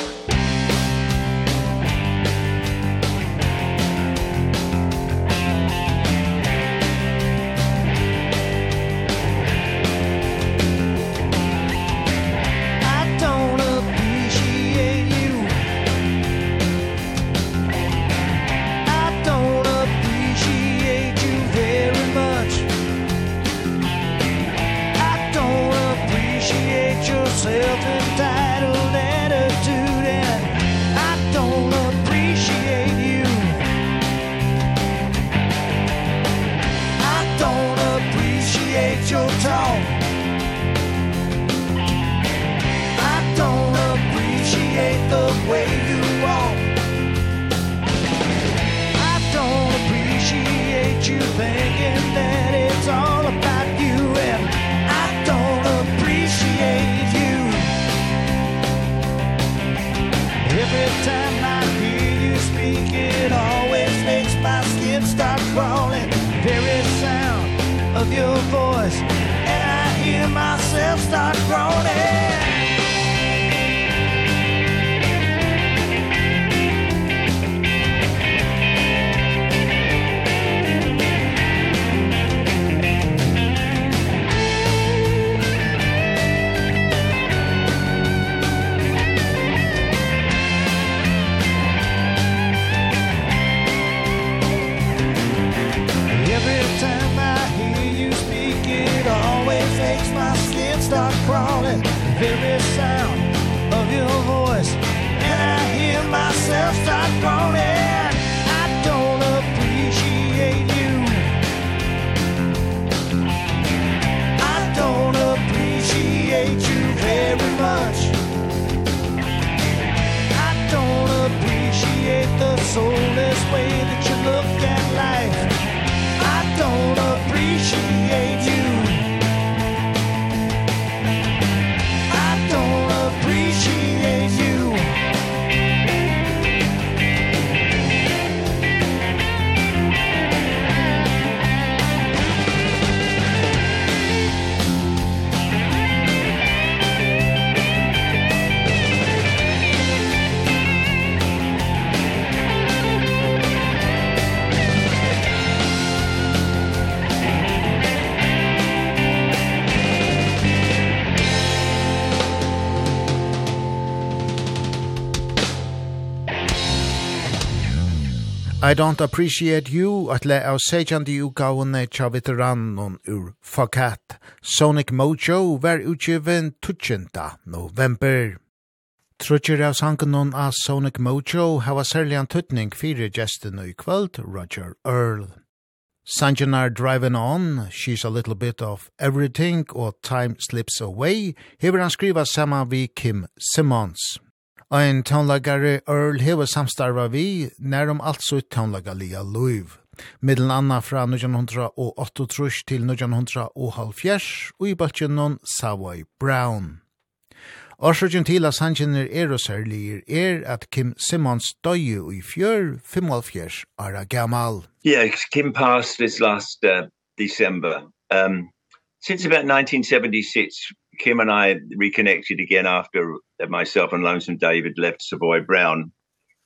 I don't appreciate you at le av sejandi utgavene tja veteranen ur Fakat. Sonic Mojo var utgiven 20. november. Trutcher av sangen av Sonic Mojo hava særlig an tuttning fire gesten i kvöld, Roger Earl. Sanjanar Driving On, She's a Little Bit of Everything og Time Slips Away hever han skriva sama vi Kim Simmons. Ein tónlagare Earl hevur samstarva vi nærum altså i tónlagalia Luiv. Middelen anna fra 1938 til 1970 og i baltjennom Savoy Brown. Årsøkjen til at sannsjenner er og særlig er at Kim Simmons døye i fjør 75 år gammal. Yeah, Kim passed this last uh, December. Um, since about 1976, Kim and I reconnected again after myself and Lonesome David left Savoy Brown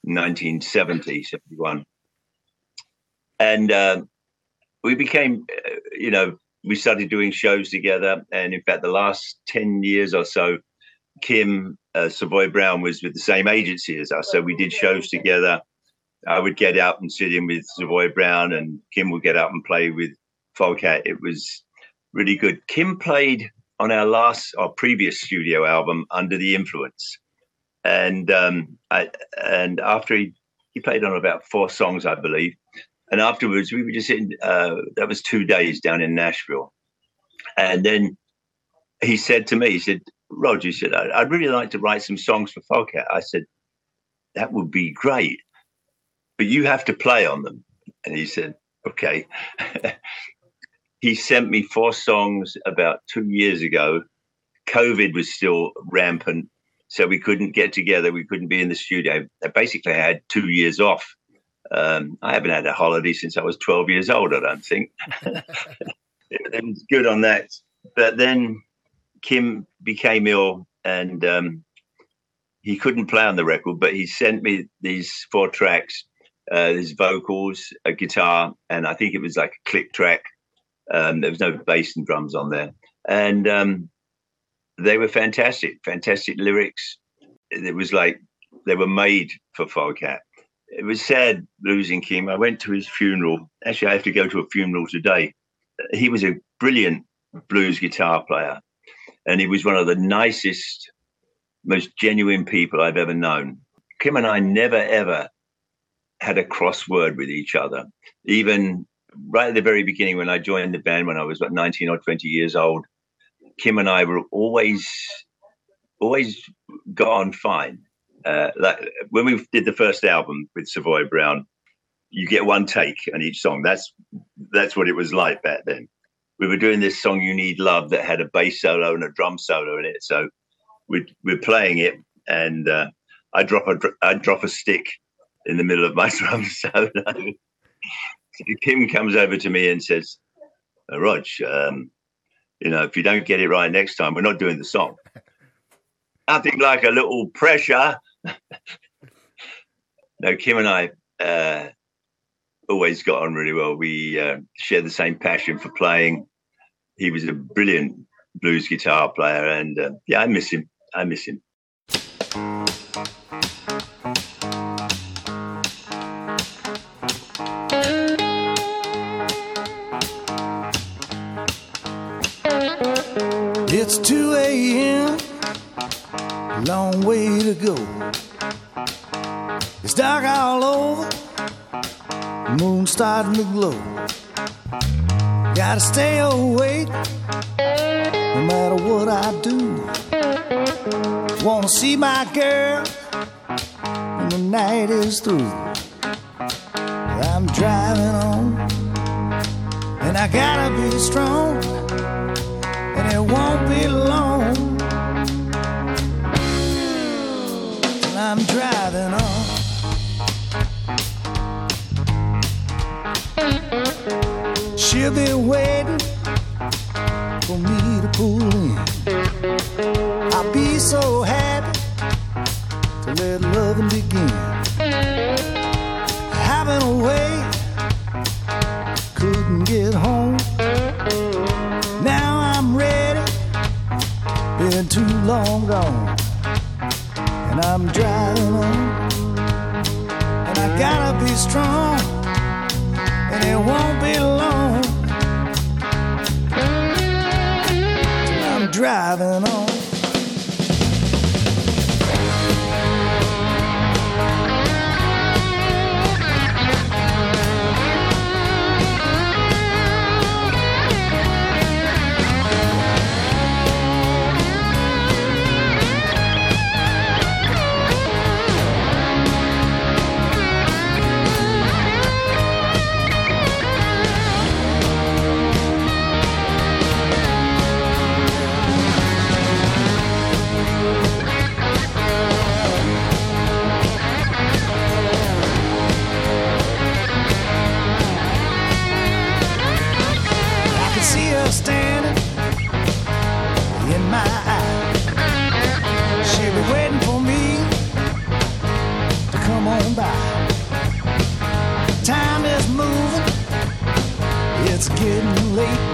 in 1970 71 and uh, we became uh, you know we started doing shows together. And in fact the last 10 years or so Kim uh, Savoy Brown was with the same agency as us. So we did shows together. I would get up and sit in with Savoy Brown and Kim would get up and play with Folkat. it was really good. Kim played on our last our previous studio album Under the Influence. And um I and after he he played on about four songs I believe. And afterwards we were just in uh that was 2 days down in Nashville. And then he said to me he said Roger said I'd really like to write some songs for Foghat. I said that would be great. But you have to play on them. And he said okay he sent me four songs about 2 years ago. Covid was still rampant so we couldn't get together we couldn't be in the studio. I basically had 2 years off. Um i haven't had a holiday since i was 12 years old i don't think. It was good on that. But then kim became ill and um he couldn't play on the record but he sent me these four tracks uh his vocals a guitar and i think it was like a click track. Um, there was no bass and drums on there. And um, they were fantastic, fantastic lyrics. It was like they were made for folkat It was sad losing Kim. I went to his funeral. Actually, I have to go to a funeral today. He was a brilliant blues guitar player. And he was one of the nicest, most genuine people I've ever known. Kim and I never, ever had a crossword with each other. Even right at the very beginning when I joined the band when I was about 19 or 20 years old, Kim and I were always always gone fine. Uh like when we did the first album with Savoy Brown, you get one take on each song. That's that's what it was like back then. We were doing this song You Need Love that had a bass solo and a drum solo in it. So we we're playing it and uh I drop a I drop a stick in the middle of my drum solo. Kim comes over to me and says, uh, Rog, um, you know, if you don't get it right next time, we're not doing the song. Nothing like a little pressure. now, Kim and I uh, always got on really well. We uh, shared the same passion for playing. He was a brilliant blues guitar player and uh, yeah, I miss him. I miss him. long way to go. It's dark all over. The moon starting to glow. Gotta stay awake No matter what I do. Wanna see my girl When the night is through. I'm driving on And I gotta be strong And it won't be long driving on. She'll be waiting for me to pull in. I'll be so happy to let loving begin. Having a way couldn't get home. Now I'm ready Been too long gone. strong and it won't be long. I'm driving on late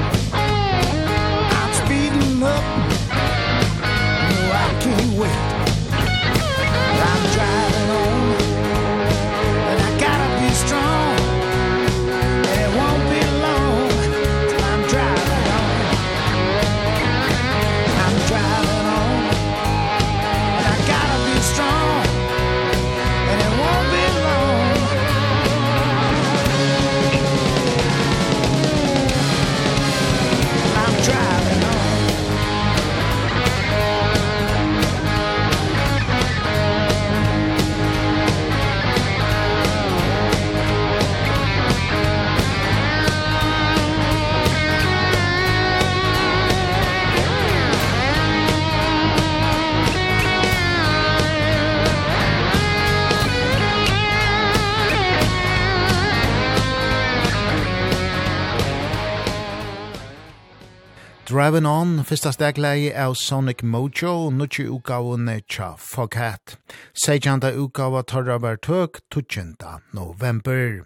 Driving On, fyrsta stegleie av Sonic Mojo, nutje utgavene tja Foghat. Sejanda utgava tarra var tøk 20. november.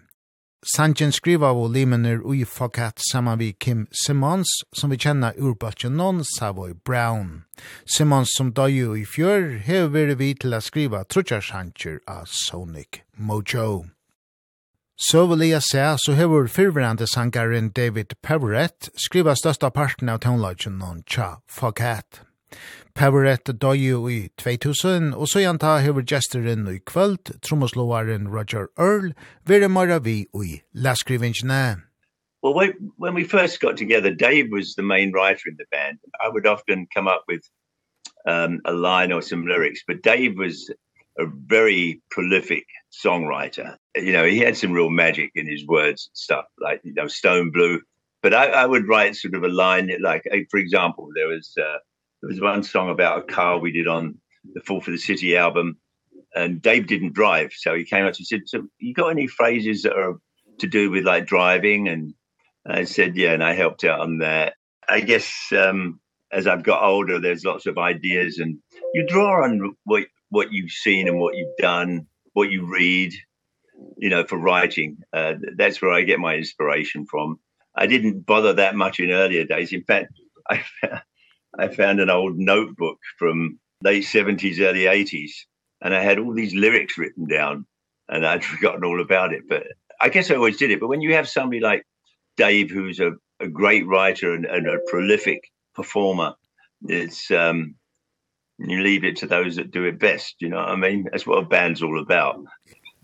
Sanchen skriva av limener ui Foghat saman vi Kim Simmons, som vi kjenna urbatjen non Savoy Brown. Simmons som døy i fjør, hever vi til a skriva trutjar sanjer av Sonic Mojo. Søveliga seg så hever fyrverande sangaren David Peverett skriva størsta parten av tonelagen noen tja Foghat. Peverett døy jo i 2000, og så janta hever gesteren i kvöld, trommeslåaren Roger Earl, vere mara vi i leskrivingene. Well, when we first got together, Dave was the main writer in the band. I would often come up with um, a line or some lyrics, but Dave was a very prolific songwriter you know he had some real magic in his words and stuff like you know stone blue. But i i would write sort of a line like for example there was uh, there was one song about a car we did on the fall for the city album and dave didn't drive so he came up and said so you got any phrases that are to do with like driving? And i said yeah and i helped out on that. I guess um as i've got older there's lots of ideas and you draw on what what you've seen and what you've done what you read you know for writing. Uh, that's where I get my inspiration from. I didn't bother that much in earlier days. In fact I I found an old notebook from late 70s early 80s and I had all these lyrics written down and I'd forgotten all about it. But I guess I always did it. But when you have somebody like Dave who's a a great writer and, and a prolific performer it's um you leave it to those that do it best you know what i mean? That's what a band's all about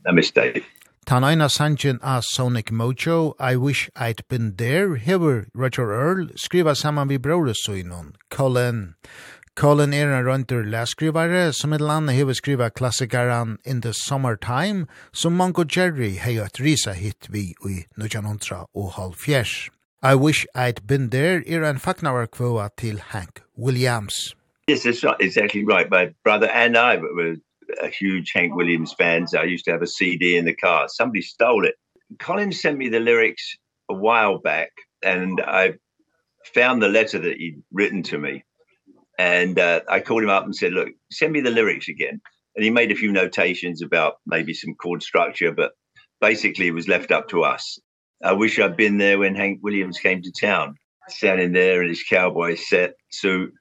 a mistake. Tan eina sanjen a Sonic Mojo, I Wish I'd Been There, hever Roger Earl skriva saman vi brorusøynon, Colin. Colin er en røntur leskrivare som et lande hever skriva klassikaran In the Summertime, som Mongo Jerry hei at risa hit vi i 1900 og halvfjers. I Wish I'd Been There er en faknavarkvåa til Hank Williams. Yes, that's right, exactly right. My brother and I were a huge Hank Williams fan. So I used to have a CD in the car. Somebody stole it. Colin sent me the lyrics a while back and I found the letter that he'd written to me. And uh, I called him up and said, look, send me the lyrics again. And he made a few notations about maybe some chord structure, but basically it was left up to us. I wish I'd been there when Hank Williams came to town, standing there in his cowboy set suit,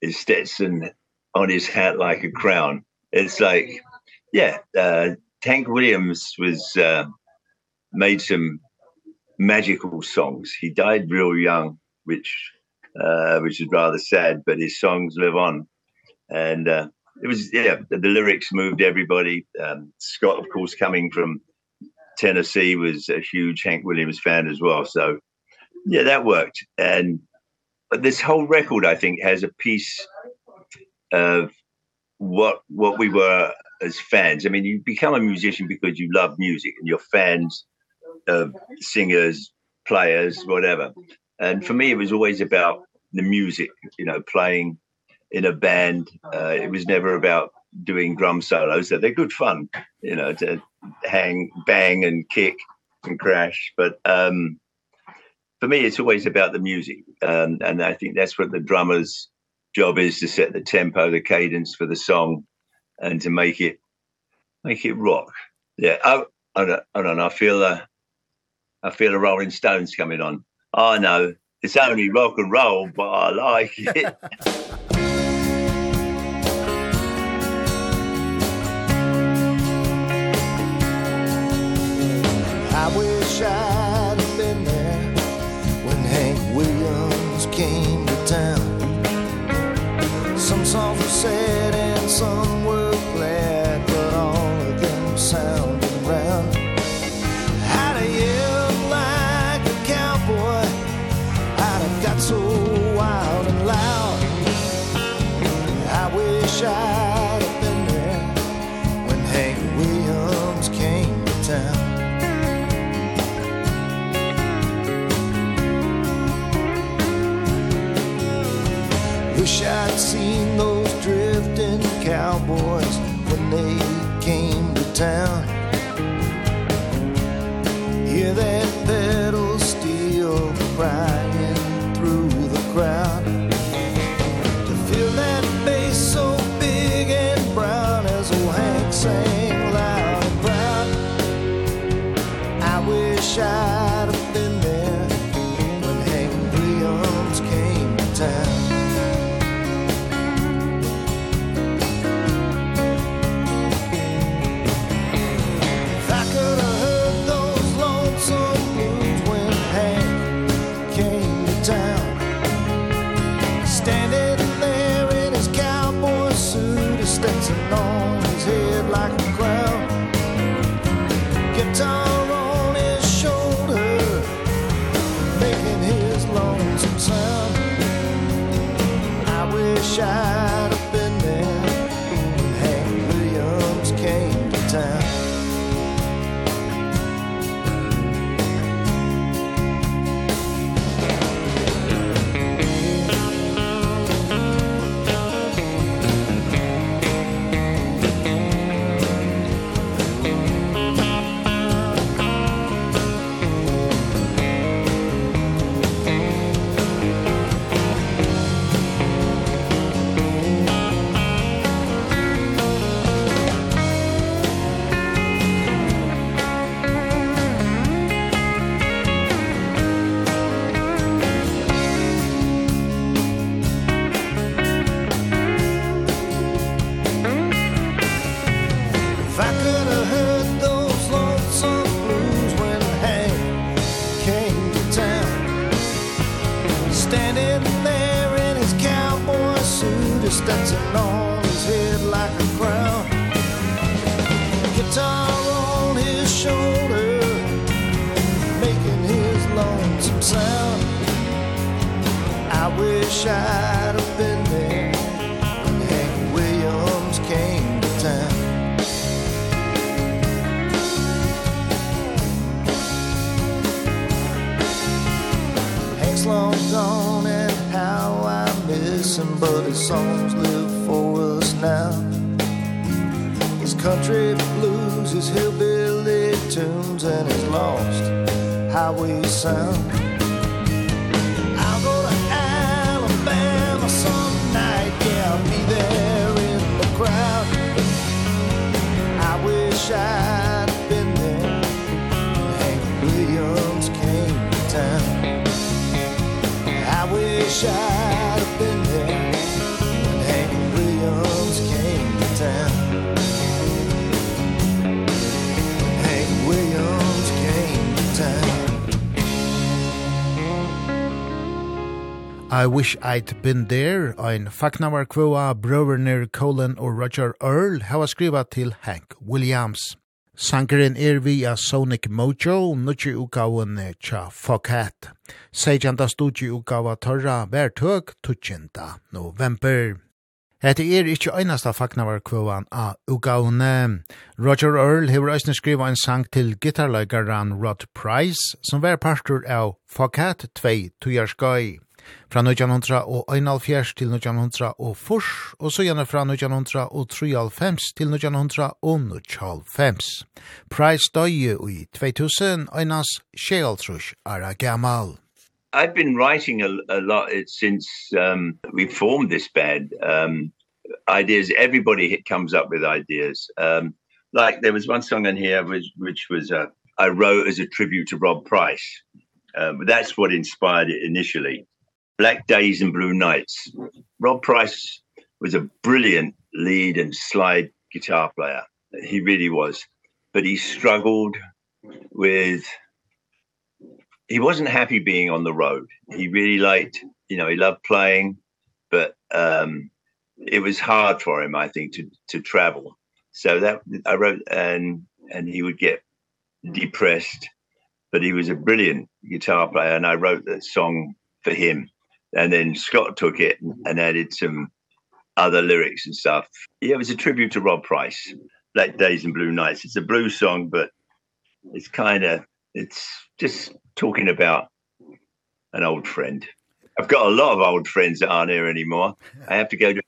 his Stetson on his hat like a crown it's like yeah uh Tank Williams was uh made some magical songs. He died real young which uh which is rather sad but his songs live on. And uh it was yeah the, the lyrics moved everybody. Um Scott of course coming from Tennessee was a huge Hank Williams fan as well. So yeah that worked. And but this whole record I think has a piece of what what we were as fans. I mean you become a musician because you love music and you're fans of singers players whatever. And for me it was always about the music you know playing in a band. Uh, it was never about doing drum solos. So they're good fun you know to hang bang and kick and crash. But um for me it's always about the music. Um and i think that's what the drummers job is to set the tempo, the cadence for the song and to make it make it rock. Yeah, I, I, don't, I don't know. I feel a, I feel a Rolling Stones coming on. I know it's only rock and roll, but I like it. wish I'd seen those drifting cowboys when they came to town. Hear that pedal steel crying through the crowd. songs live for us now. His country blues, his hillbilly tunes And his lost highway sound. I'll go to Alabama some night Yeah, I'll be there in the crowd. I wish I I Wish I'd Been There, ein fagnavar kvua brøverner Colin og Roger Earl hava skriva til Hank Williams. Sankeren er vi a Sonic Mojo, nutje ukaun tja Foghat. Sejanda studji ukaua torra vertøk 20. november. Hetta er ikki einasta fagnavar kvøan a ugaune. Roger Earl hevur eisini skriva ein sang til gitarleikaran Rod Price, sum var partur av Foghat 2 tujarskai fra 1900 og 1904 til 1900 og fors, og så gjerne fra 1900 og 1953 til 1900 og 1905. Price døye i 2000, øynas Sjealtrush er Gamal. I've been writing a, a lot since um, we formed this band. Um, ideas, everybody comes up with ideas. Um, like there was one song in here which, which was uh, I wrote as a tribute to Rob Price. Um, that's what inspired it initially. Black Days and Blue Nights. Rob Price was a brilliant lead and slide guitar player. He really was. But he struggled with he wasn't happy being on the road. He really liked, you know, he loved playing, but um it was hard for him I think to to travel. So that I wrote and and he would get depressed, but he was a brilliant guitar player and I wrote that song for him and then Scott took it and added some other lyrics and stuff. Yeah, it was a tribute to Rob Price, Black Days and Blue Nights. It's a blues song, but it's kind of it's just talking about an old friend. I've got a lot of old friends that aren't here anymore. I have to go to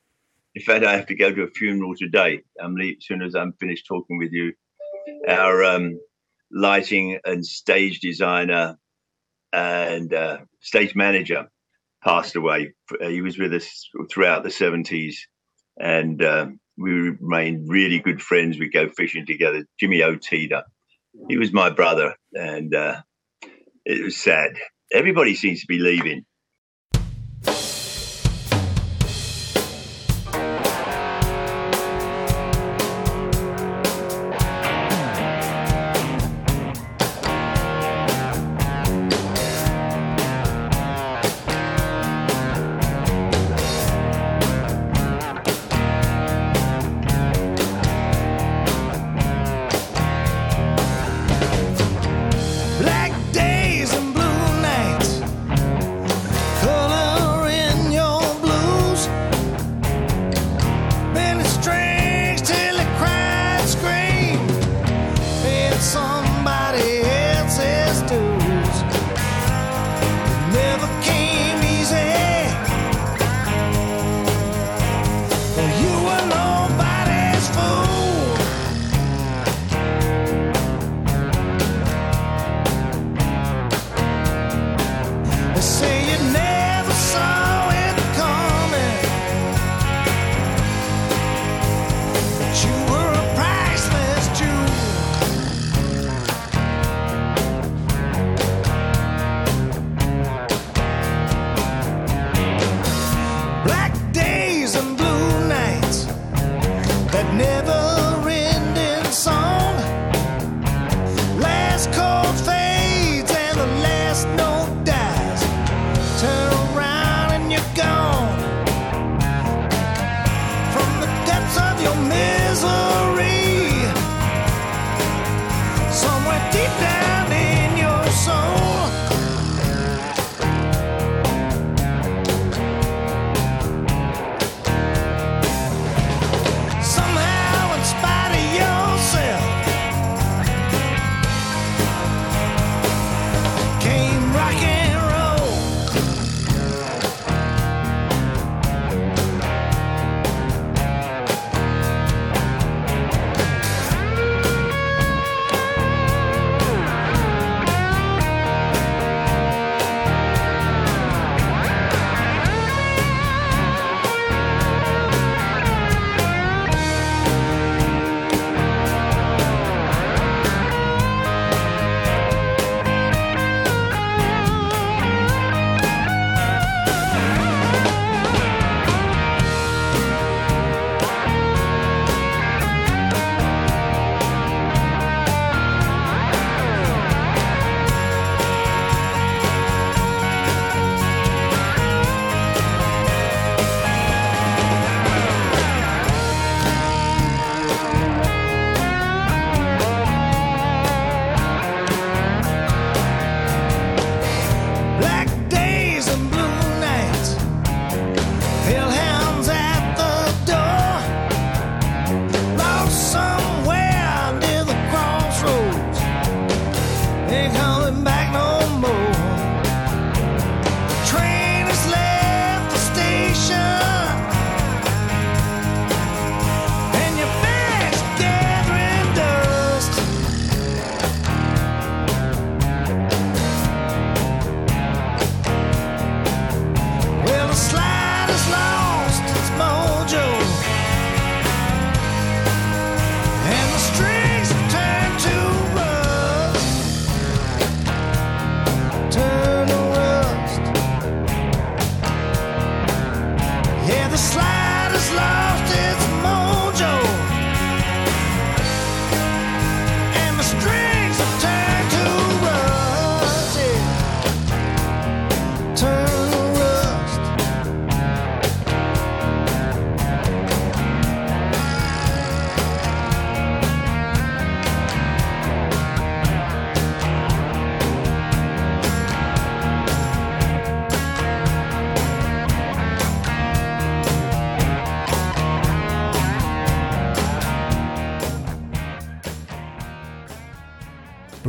in fact I have to go to a funeral today. I'm leave as soon as I'm finished talking with you. Our um lighting and stage designer and uh stage manager passed away. He was with us throughout the 70s and uh, we remained really good friends. We'd go fishing together. Jimmy Otida, he was my brother and uh, it was sad. Everybody seems to be leaving.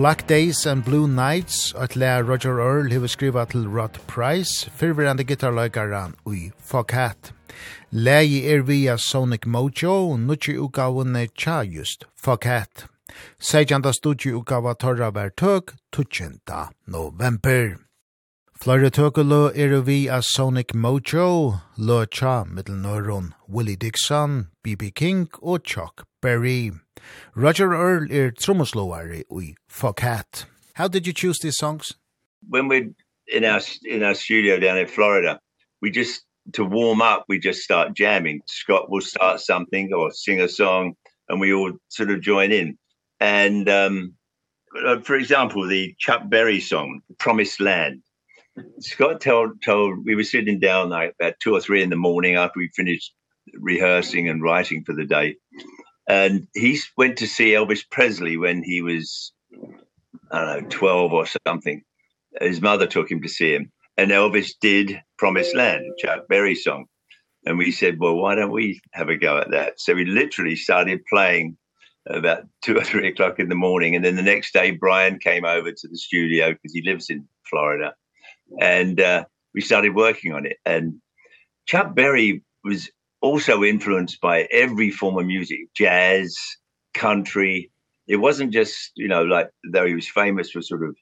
Black Days and Blue Nights, at lea Roger Earl hever skriva til Rod Price, fyrverande gitarløygaran ui Foghat. Lei er via Sonic Mojo, nutji utgavunne tja just Foghat. Sejanda studji utgava torra ver tøk, 20. november. Flore tøkelø er vi av Sonic Mojo, lo tja middelnøron Willie Dixon, B.B. King og Chuck Berry. Roger Earl er trommeslåare i for Cat. How did you choose these songs? When we in our in our studio down in Florida, we just to warm up, we just start jamming. Scott will start something or sing a song and we all sort of join in. And um for example, the Chuck Berry song Promised Land. Scott told told we were sitting down like about 2 or 3 in the morning after we finished rehearsing and writing for the day. And he went to see Elvis Presley when he was I don't know, 12 or something. His mother took him to see him. And Elvis did Promised Land, Chuck Berry song. And we said, well, why don't we have a go at that? So we literally started playing about two or three o'clock in the morning. And then the next day, Brian came over to the studio because he lives in Florida. And uh, we started working on it. And Chuck Berry was also influenced by every form of music, jazz, country, it wasn't just you know like though he was famous for sort of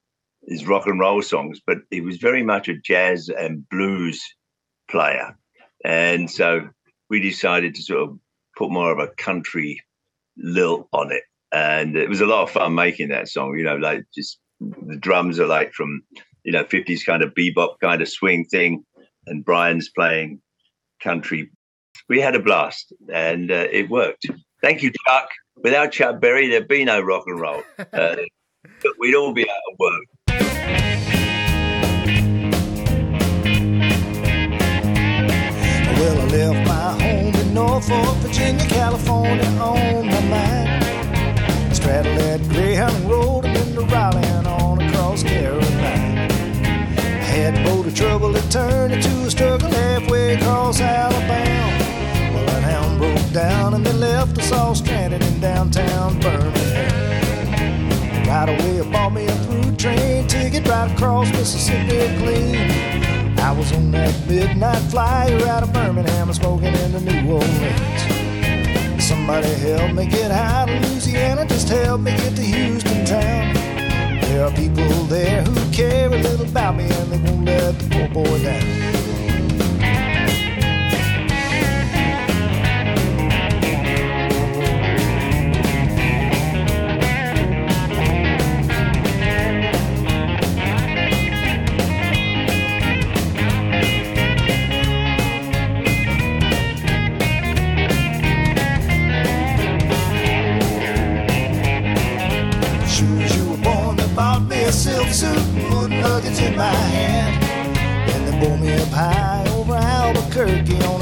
his rock and roll songs but he was very much a jazz and blues player. And so we decided to sort of put more of a country lilt on it. And it was a lot of fun making that song you know like just the drums are like from you know 50s kind of bebop kind of swing thing and Brian's playing country. We had a blast and uh, it worked. Thank you Chuck without Chuck Berry, there'd be no rock and roll. Uh, but we'd all be out of work. Well, I left my home in Norfolk, Virginia, California on my mind. Straddled that Greyhound Road and into Raleigh and on across Carolina. Had a boat of trouble that turned into a struggle halfway across Alabama down and they left us all stranded in downtown Birmingham. Right away I bought me a through train ticket right across Mississippi clean. I was on that midnight flyer out of Birmingham and smoking into New Orleans. Somebody help me get out of Louisiana just help me get to Houston town. There are people there who care a little about me and they won't let the poor boy down.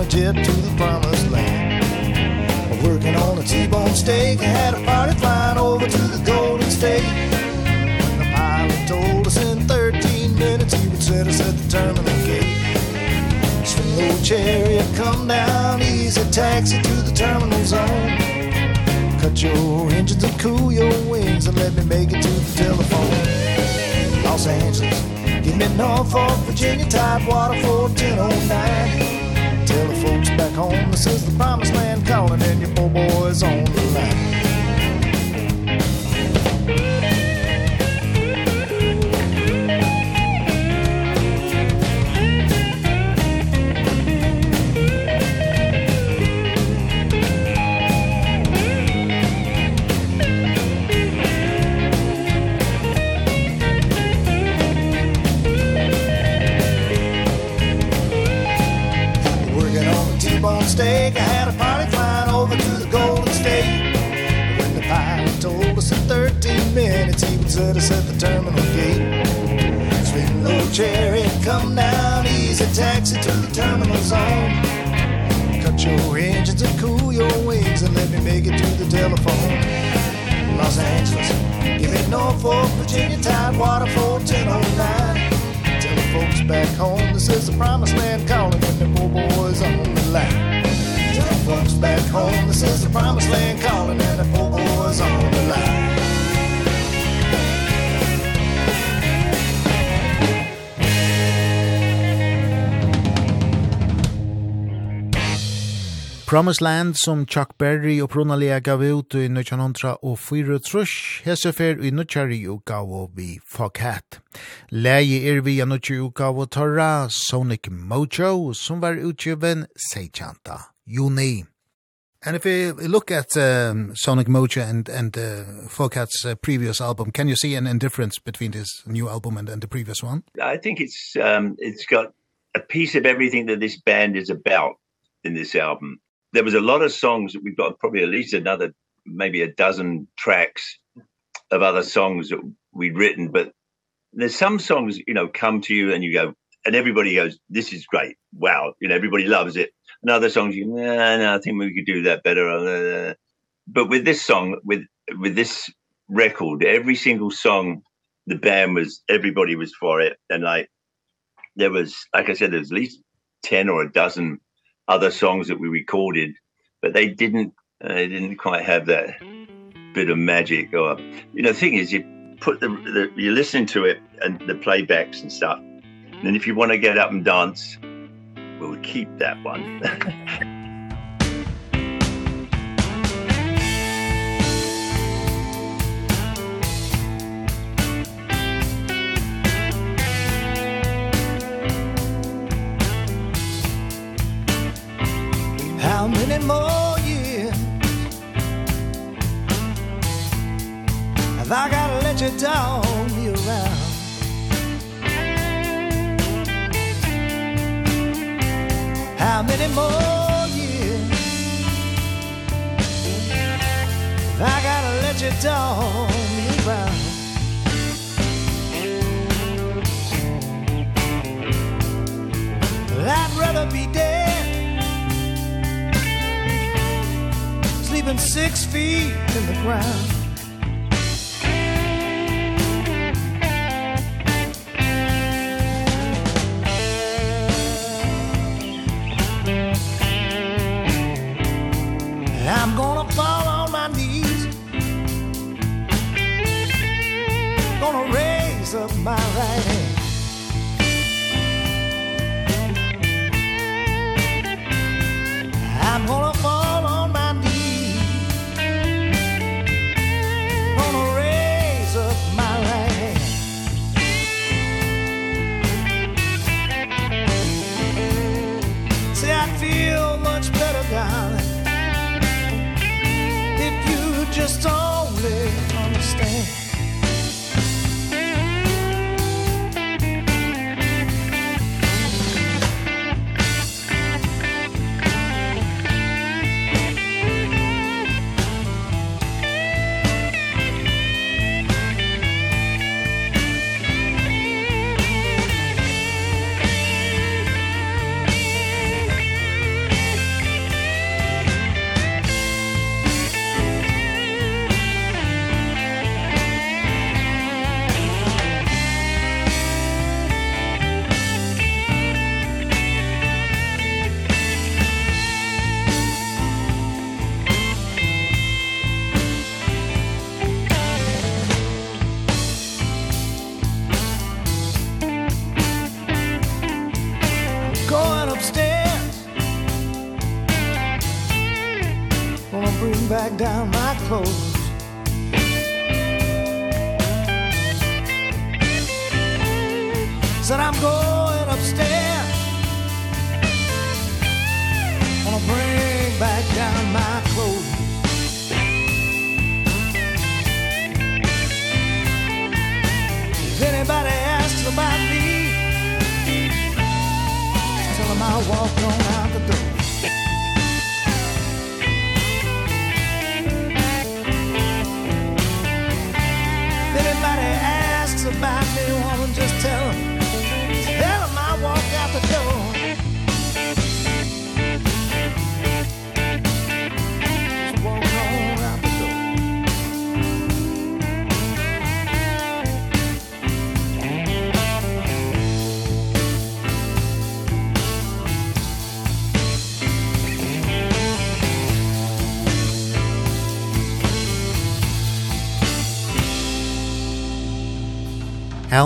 jet to the promised land. Working on a T-bone steak. I had a party flying over to the Golden State. The pilot told us in 13 minutes He would set us at the terminal gate. Swing old chariot, come down Easy taxi to the terminal zone. Cut your engines and cool your wings And let me make it to the telephone. Los Angeles Give me Norfolk, Virginia, Tidewater, 1409 Tell the folks back home this is the promised land calling and your poor boy's on the line. that at the terminal gate. Sweet little cherry, come down easy Taxi to the terminal zone. Cut your engines and cool your wings And let me make it to the telephone. Los Angeles, give it Norfolk, Virginia Tidewater 1409 Tell the folks back home this is the promised land Calling And the poor boys on the line. Tell the folks back home this is the promised land Calling and the poor boys on the line. Promised Land som Chuck Berry og Pronalia gav ut i 1900 og 4 trus, hesefer i nødkjæri utgav og vi Foghat. Leie er vi av nødkjæri utgav og torra Sonic Mojo som var utgiven seitjanta juni. And if you look at um, Sonic Mojo and, and uh, Foghat's uh, previous album, can you see an indifference between this new album and, and the previous one? I think it's, um, it's got a piece of everything that this band is about in this album there was a lot of songs that we've got probably at least another maybe a dozen tracks of other songs that we'd written but there's some songs you know come to you and you go and everybody goes this is great. Wow. You know everybody loves it. And other songs you nah, nah, I think we could do that better. But with this song with with this record every single song the band was everybody was for it. And like there was like I said there's at least 10 or a dozen other songs that we recorded but they didn't uh, they didn't quite have that bit of magic or you know the thing is you put the, the you listen to it and the playbacks and stuff. And if you want to get up and dance we'll keep that one. me down, me around. How many more years I gotta let you down, me around? I'd rather be dead Sleeping six feet in the ground.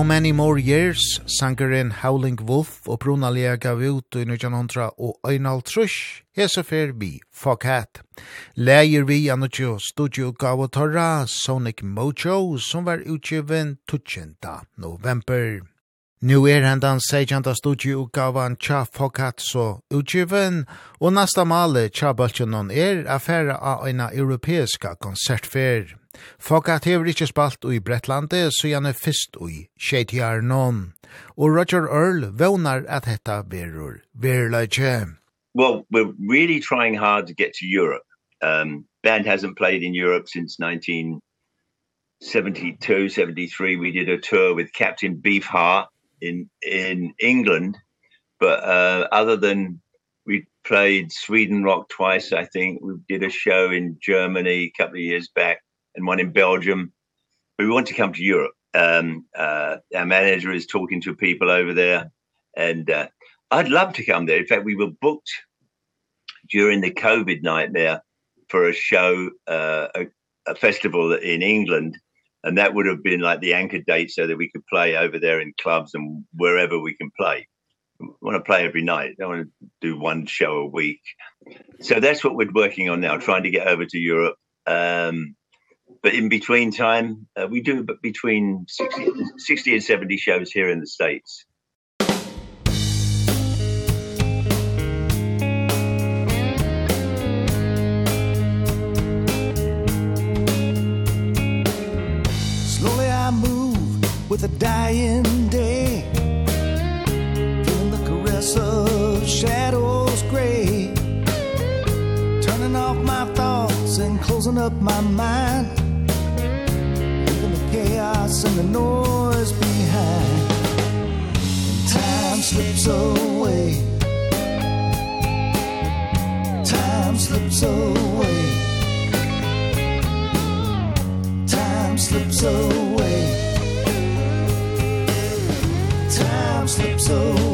How Many More Years, sangeren Howling Wolf og Brunalia gav ut i 1900 og Einald Trush, hese fer vi Hat. Leier vi anotjo studio gav og torra Sonic Mojo, som var utgiven 20. november. Nu er hendan seikjanta studieutgavan tja Fokatso utgiven, og nasta male tja baltjonon er affæra av eina europeiska konsertfer. Fokat hever ikkje spalt ui Bretlandi, så gjerne fyrst ui Sheitjar non. Og Roger Earl vånar at hetta verur verleitje. Well, we're really trying hard to get to Europe. Um, band hasn't played in Europe since 1972, 73. We did a tour with Captain Beefheart in in England, but uh, other than we played Sweden Rock twice I think we did a show in Germany a couple of years back and one in Belgium. But we want to come to Europe. Um uh our manager is talking to people over there and uh, I'd love to come there. In fact, we were booked during the COVID nightmare for a show uh a, a festival in England and that would have been like the anchor date so that we could play over there in clubs and wherever we can play. I want to play every night. I want to do one show a week. So that's what we're working on now, trying to get over to Europe. Um but in between time uh, we do but between 60 60 and 70 shows here in the states. Slowly i move with a dying day. In the caress of shadows gray. Turning off my thoughts and closing up my mind chaos and the noise behind. Time slips away. Time slips away. Time slips away. Time slips away.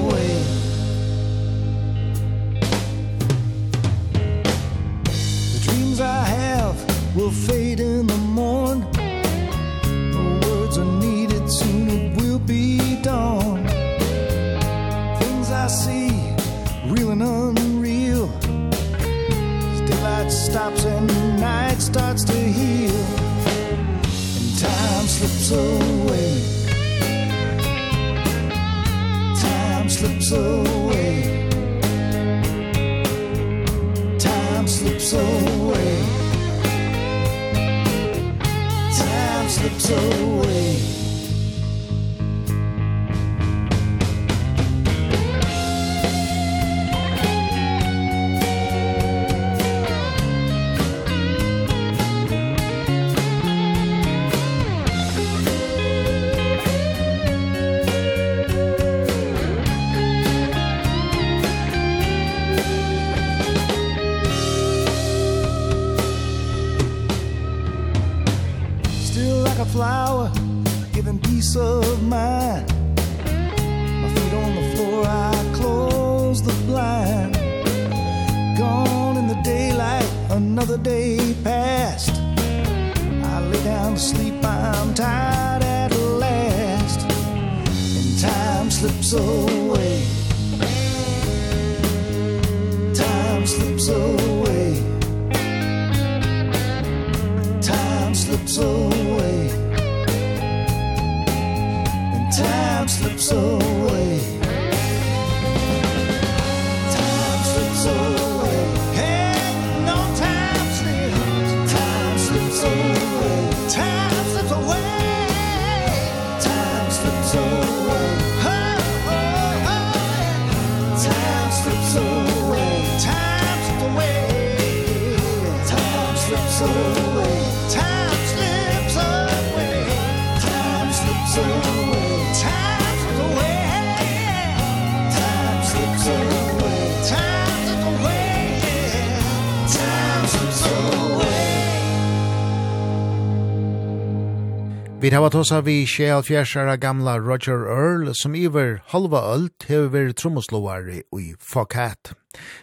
Vi har tosa vi kjell fjersara gamla Roger Earl, som iver halva ölt hever veri trommoslåare i Fokat.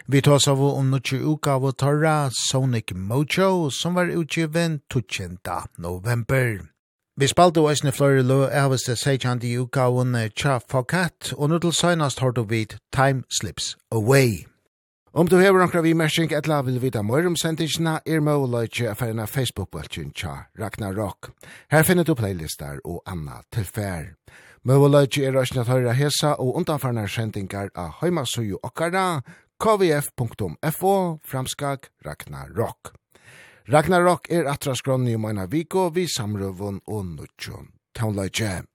Vi tosa vi om nukje uka av torra Sonic Mojo, som var utgiven 20. november. Vi spalte oisne flore lø aveste seikjandi uka av tja Fokat, og nå til søgnast hårdu vid Time Slips Away. Om du hever onkra vi mersing etla vil vita mer om sendingina er møguleitje affærena Facebook-bultjen tja Ragnar Rock. Her finner du playlistar og anna tilfær. Møguleitje er røsna tøyra hesa og undanfarnar sendingar av heimasuju okkara kvf.fo framskak Ragnar Rock. Ragnar Rock er atra skronni om eina viko vi samrøvun og nutjon. Taunleitje.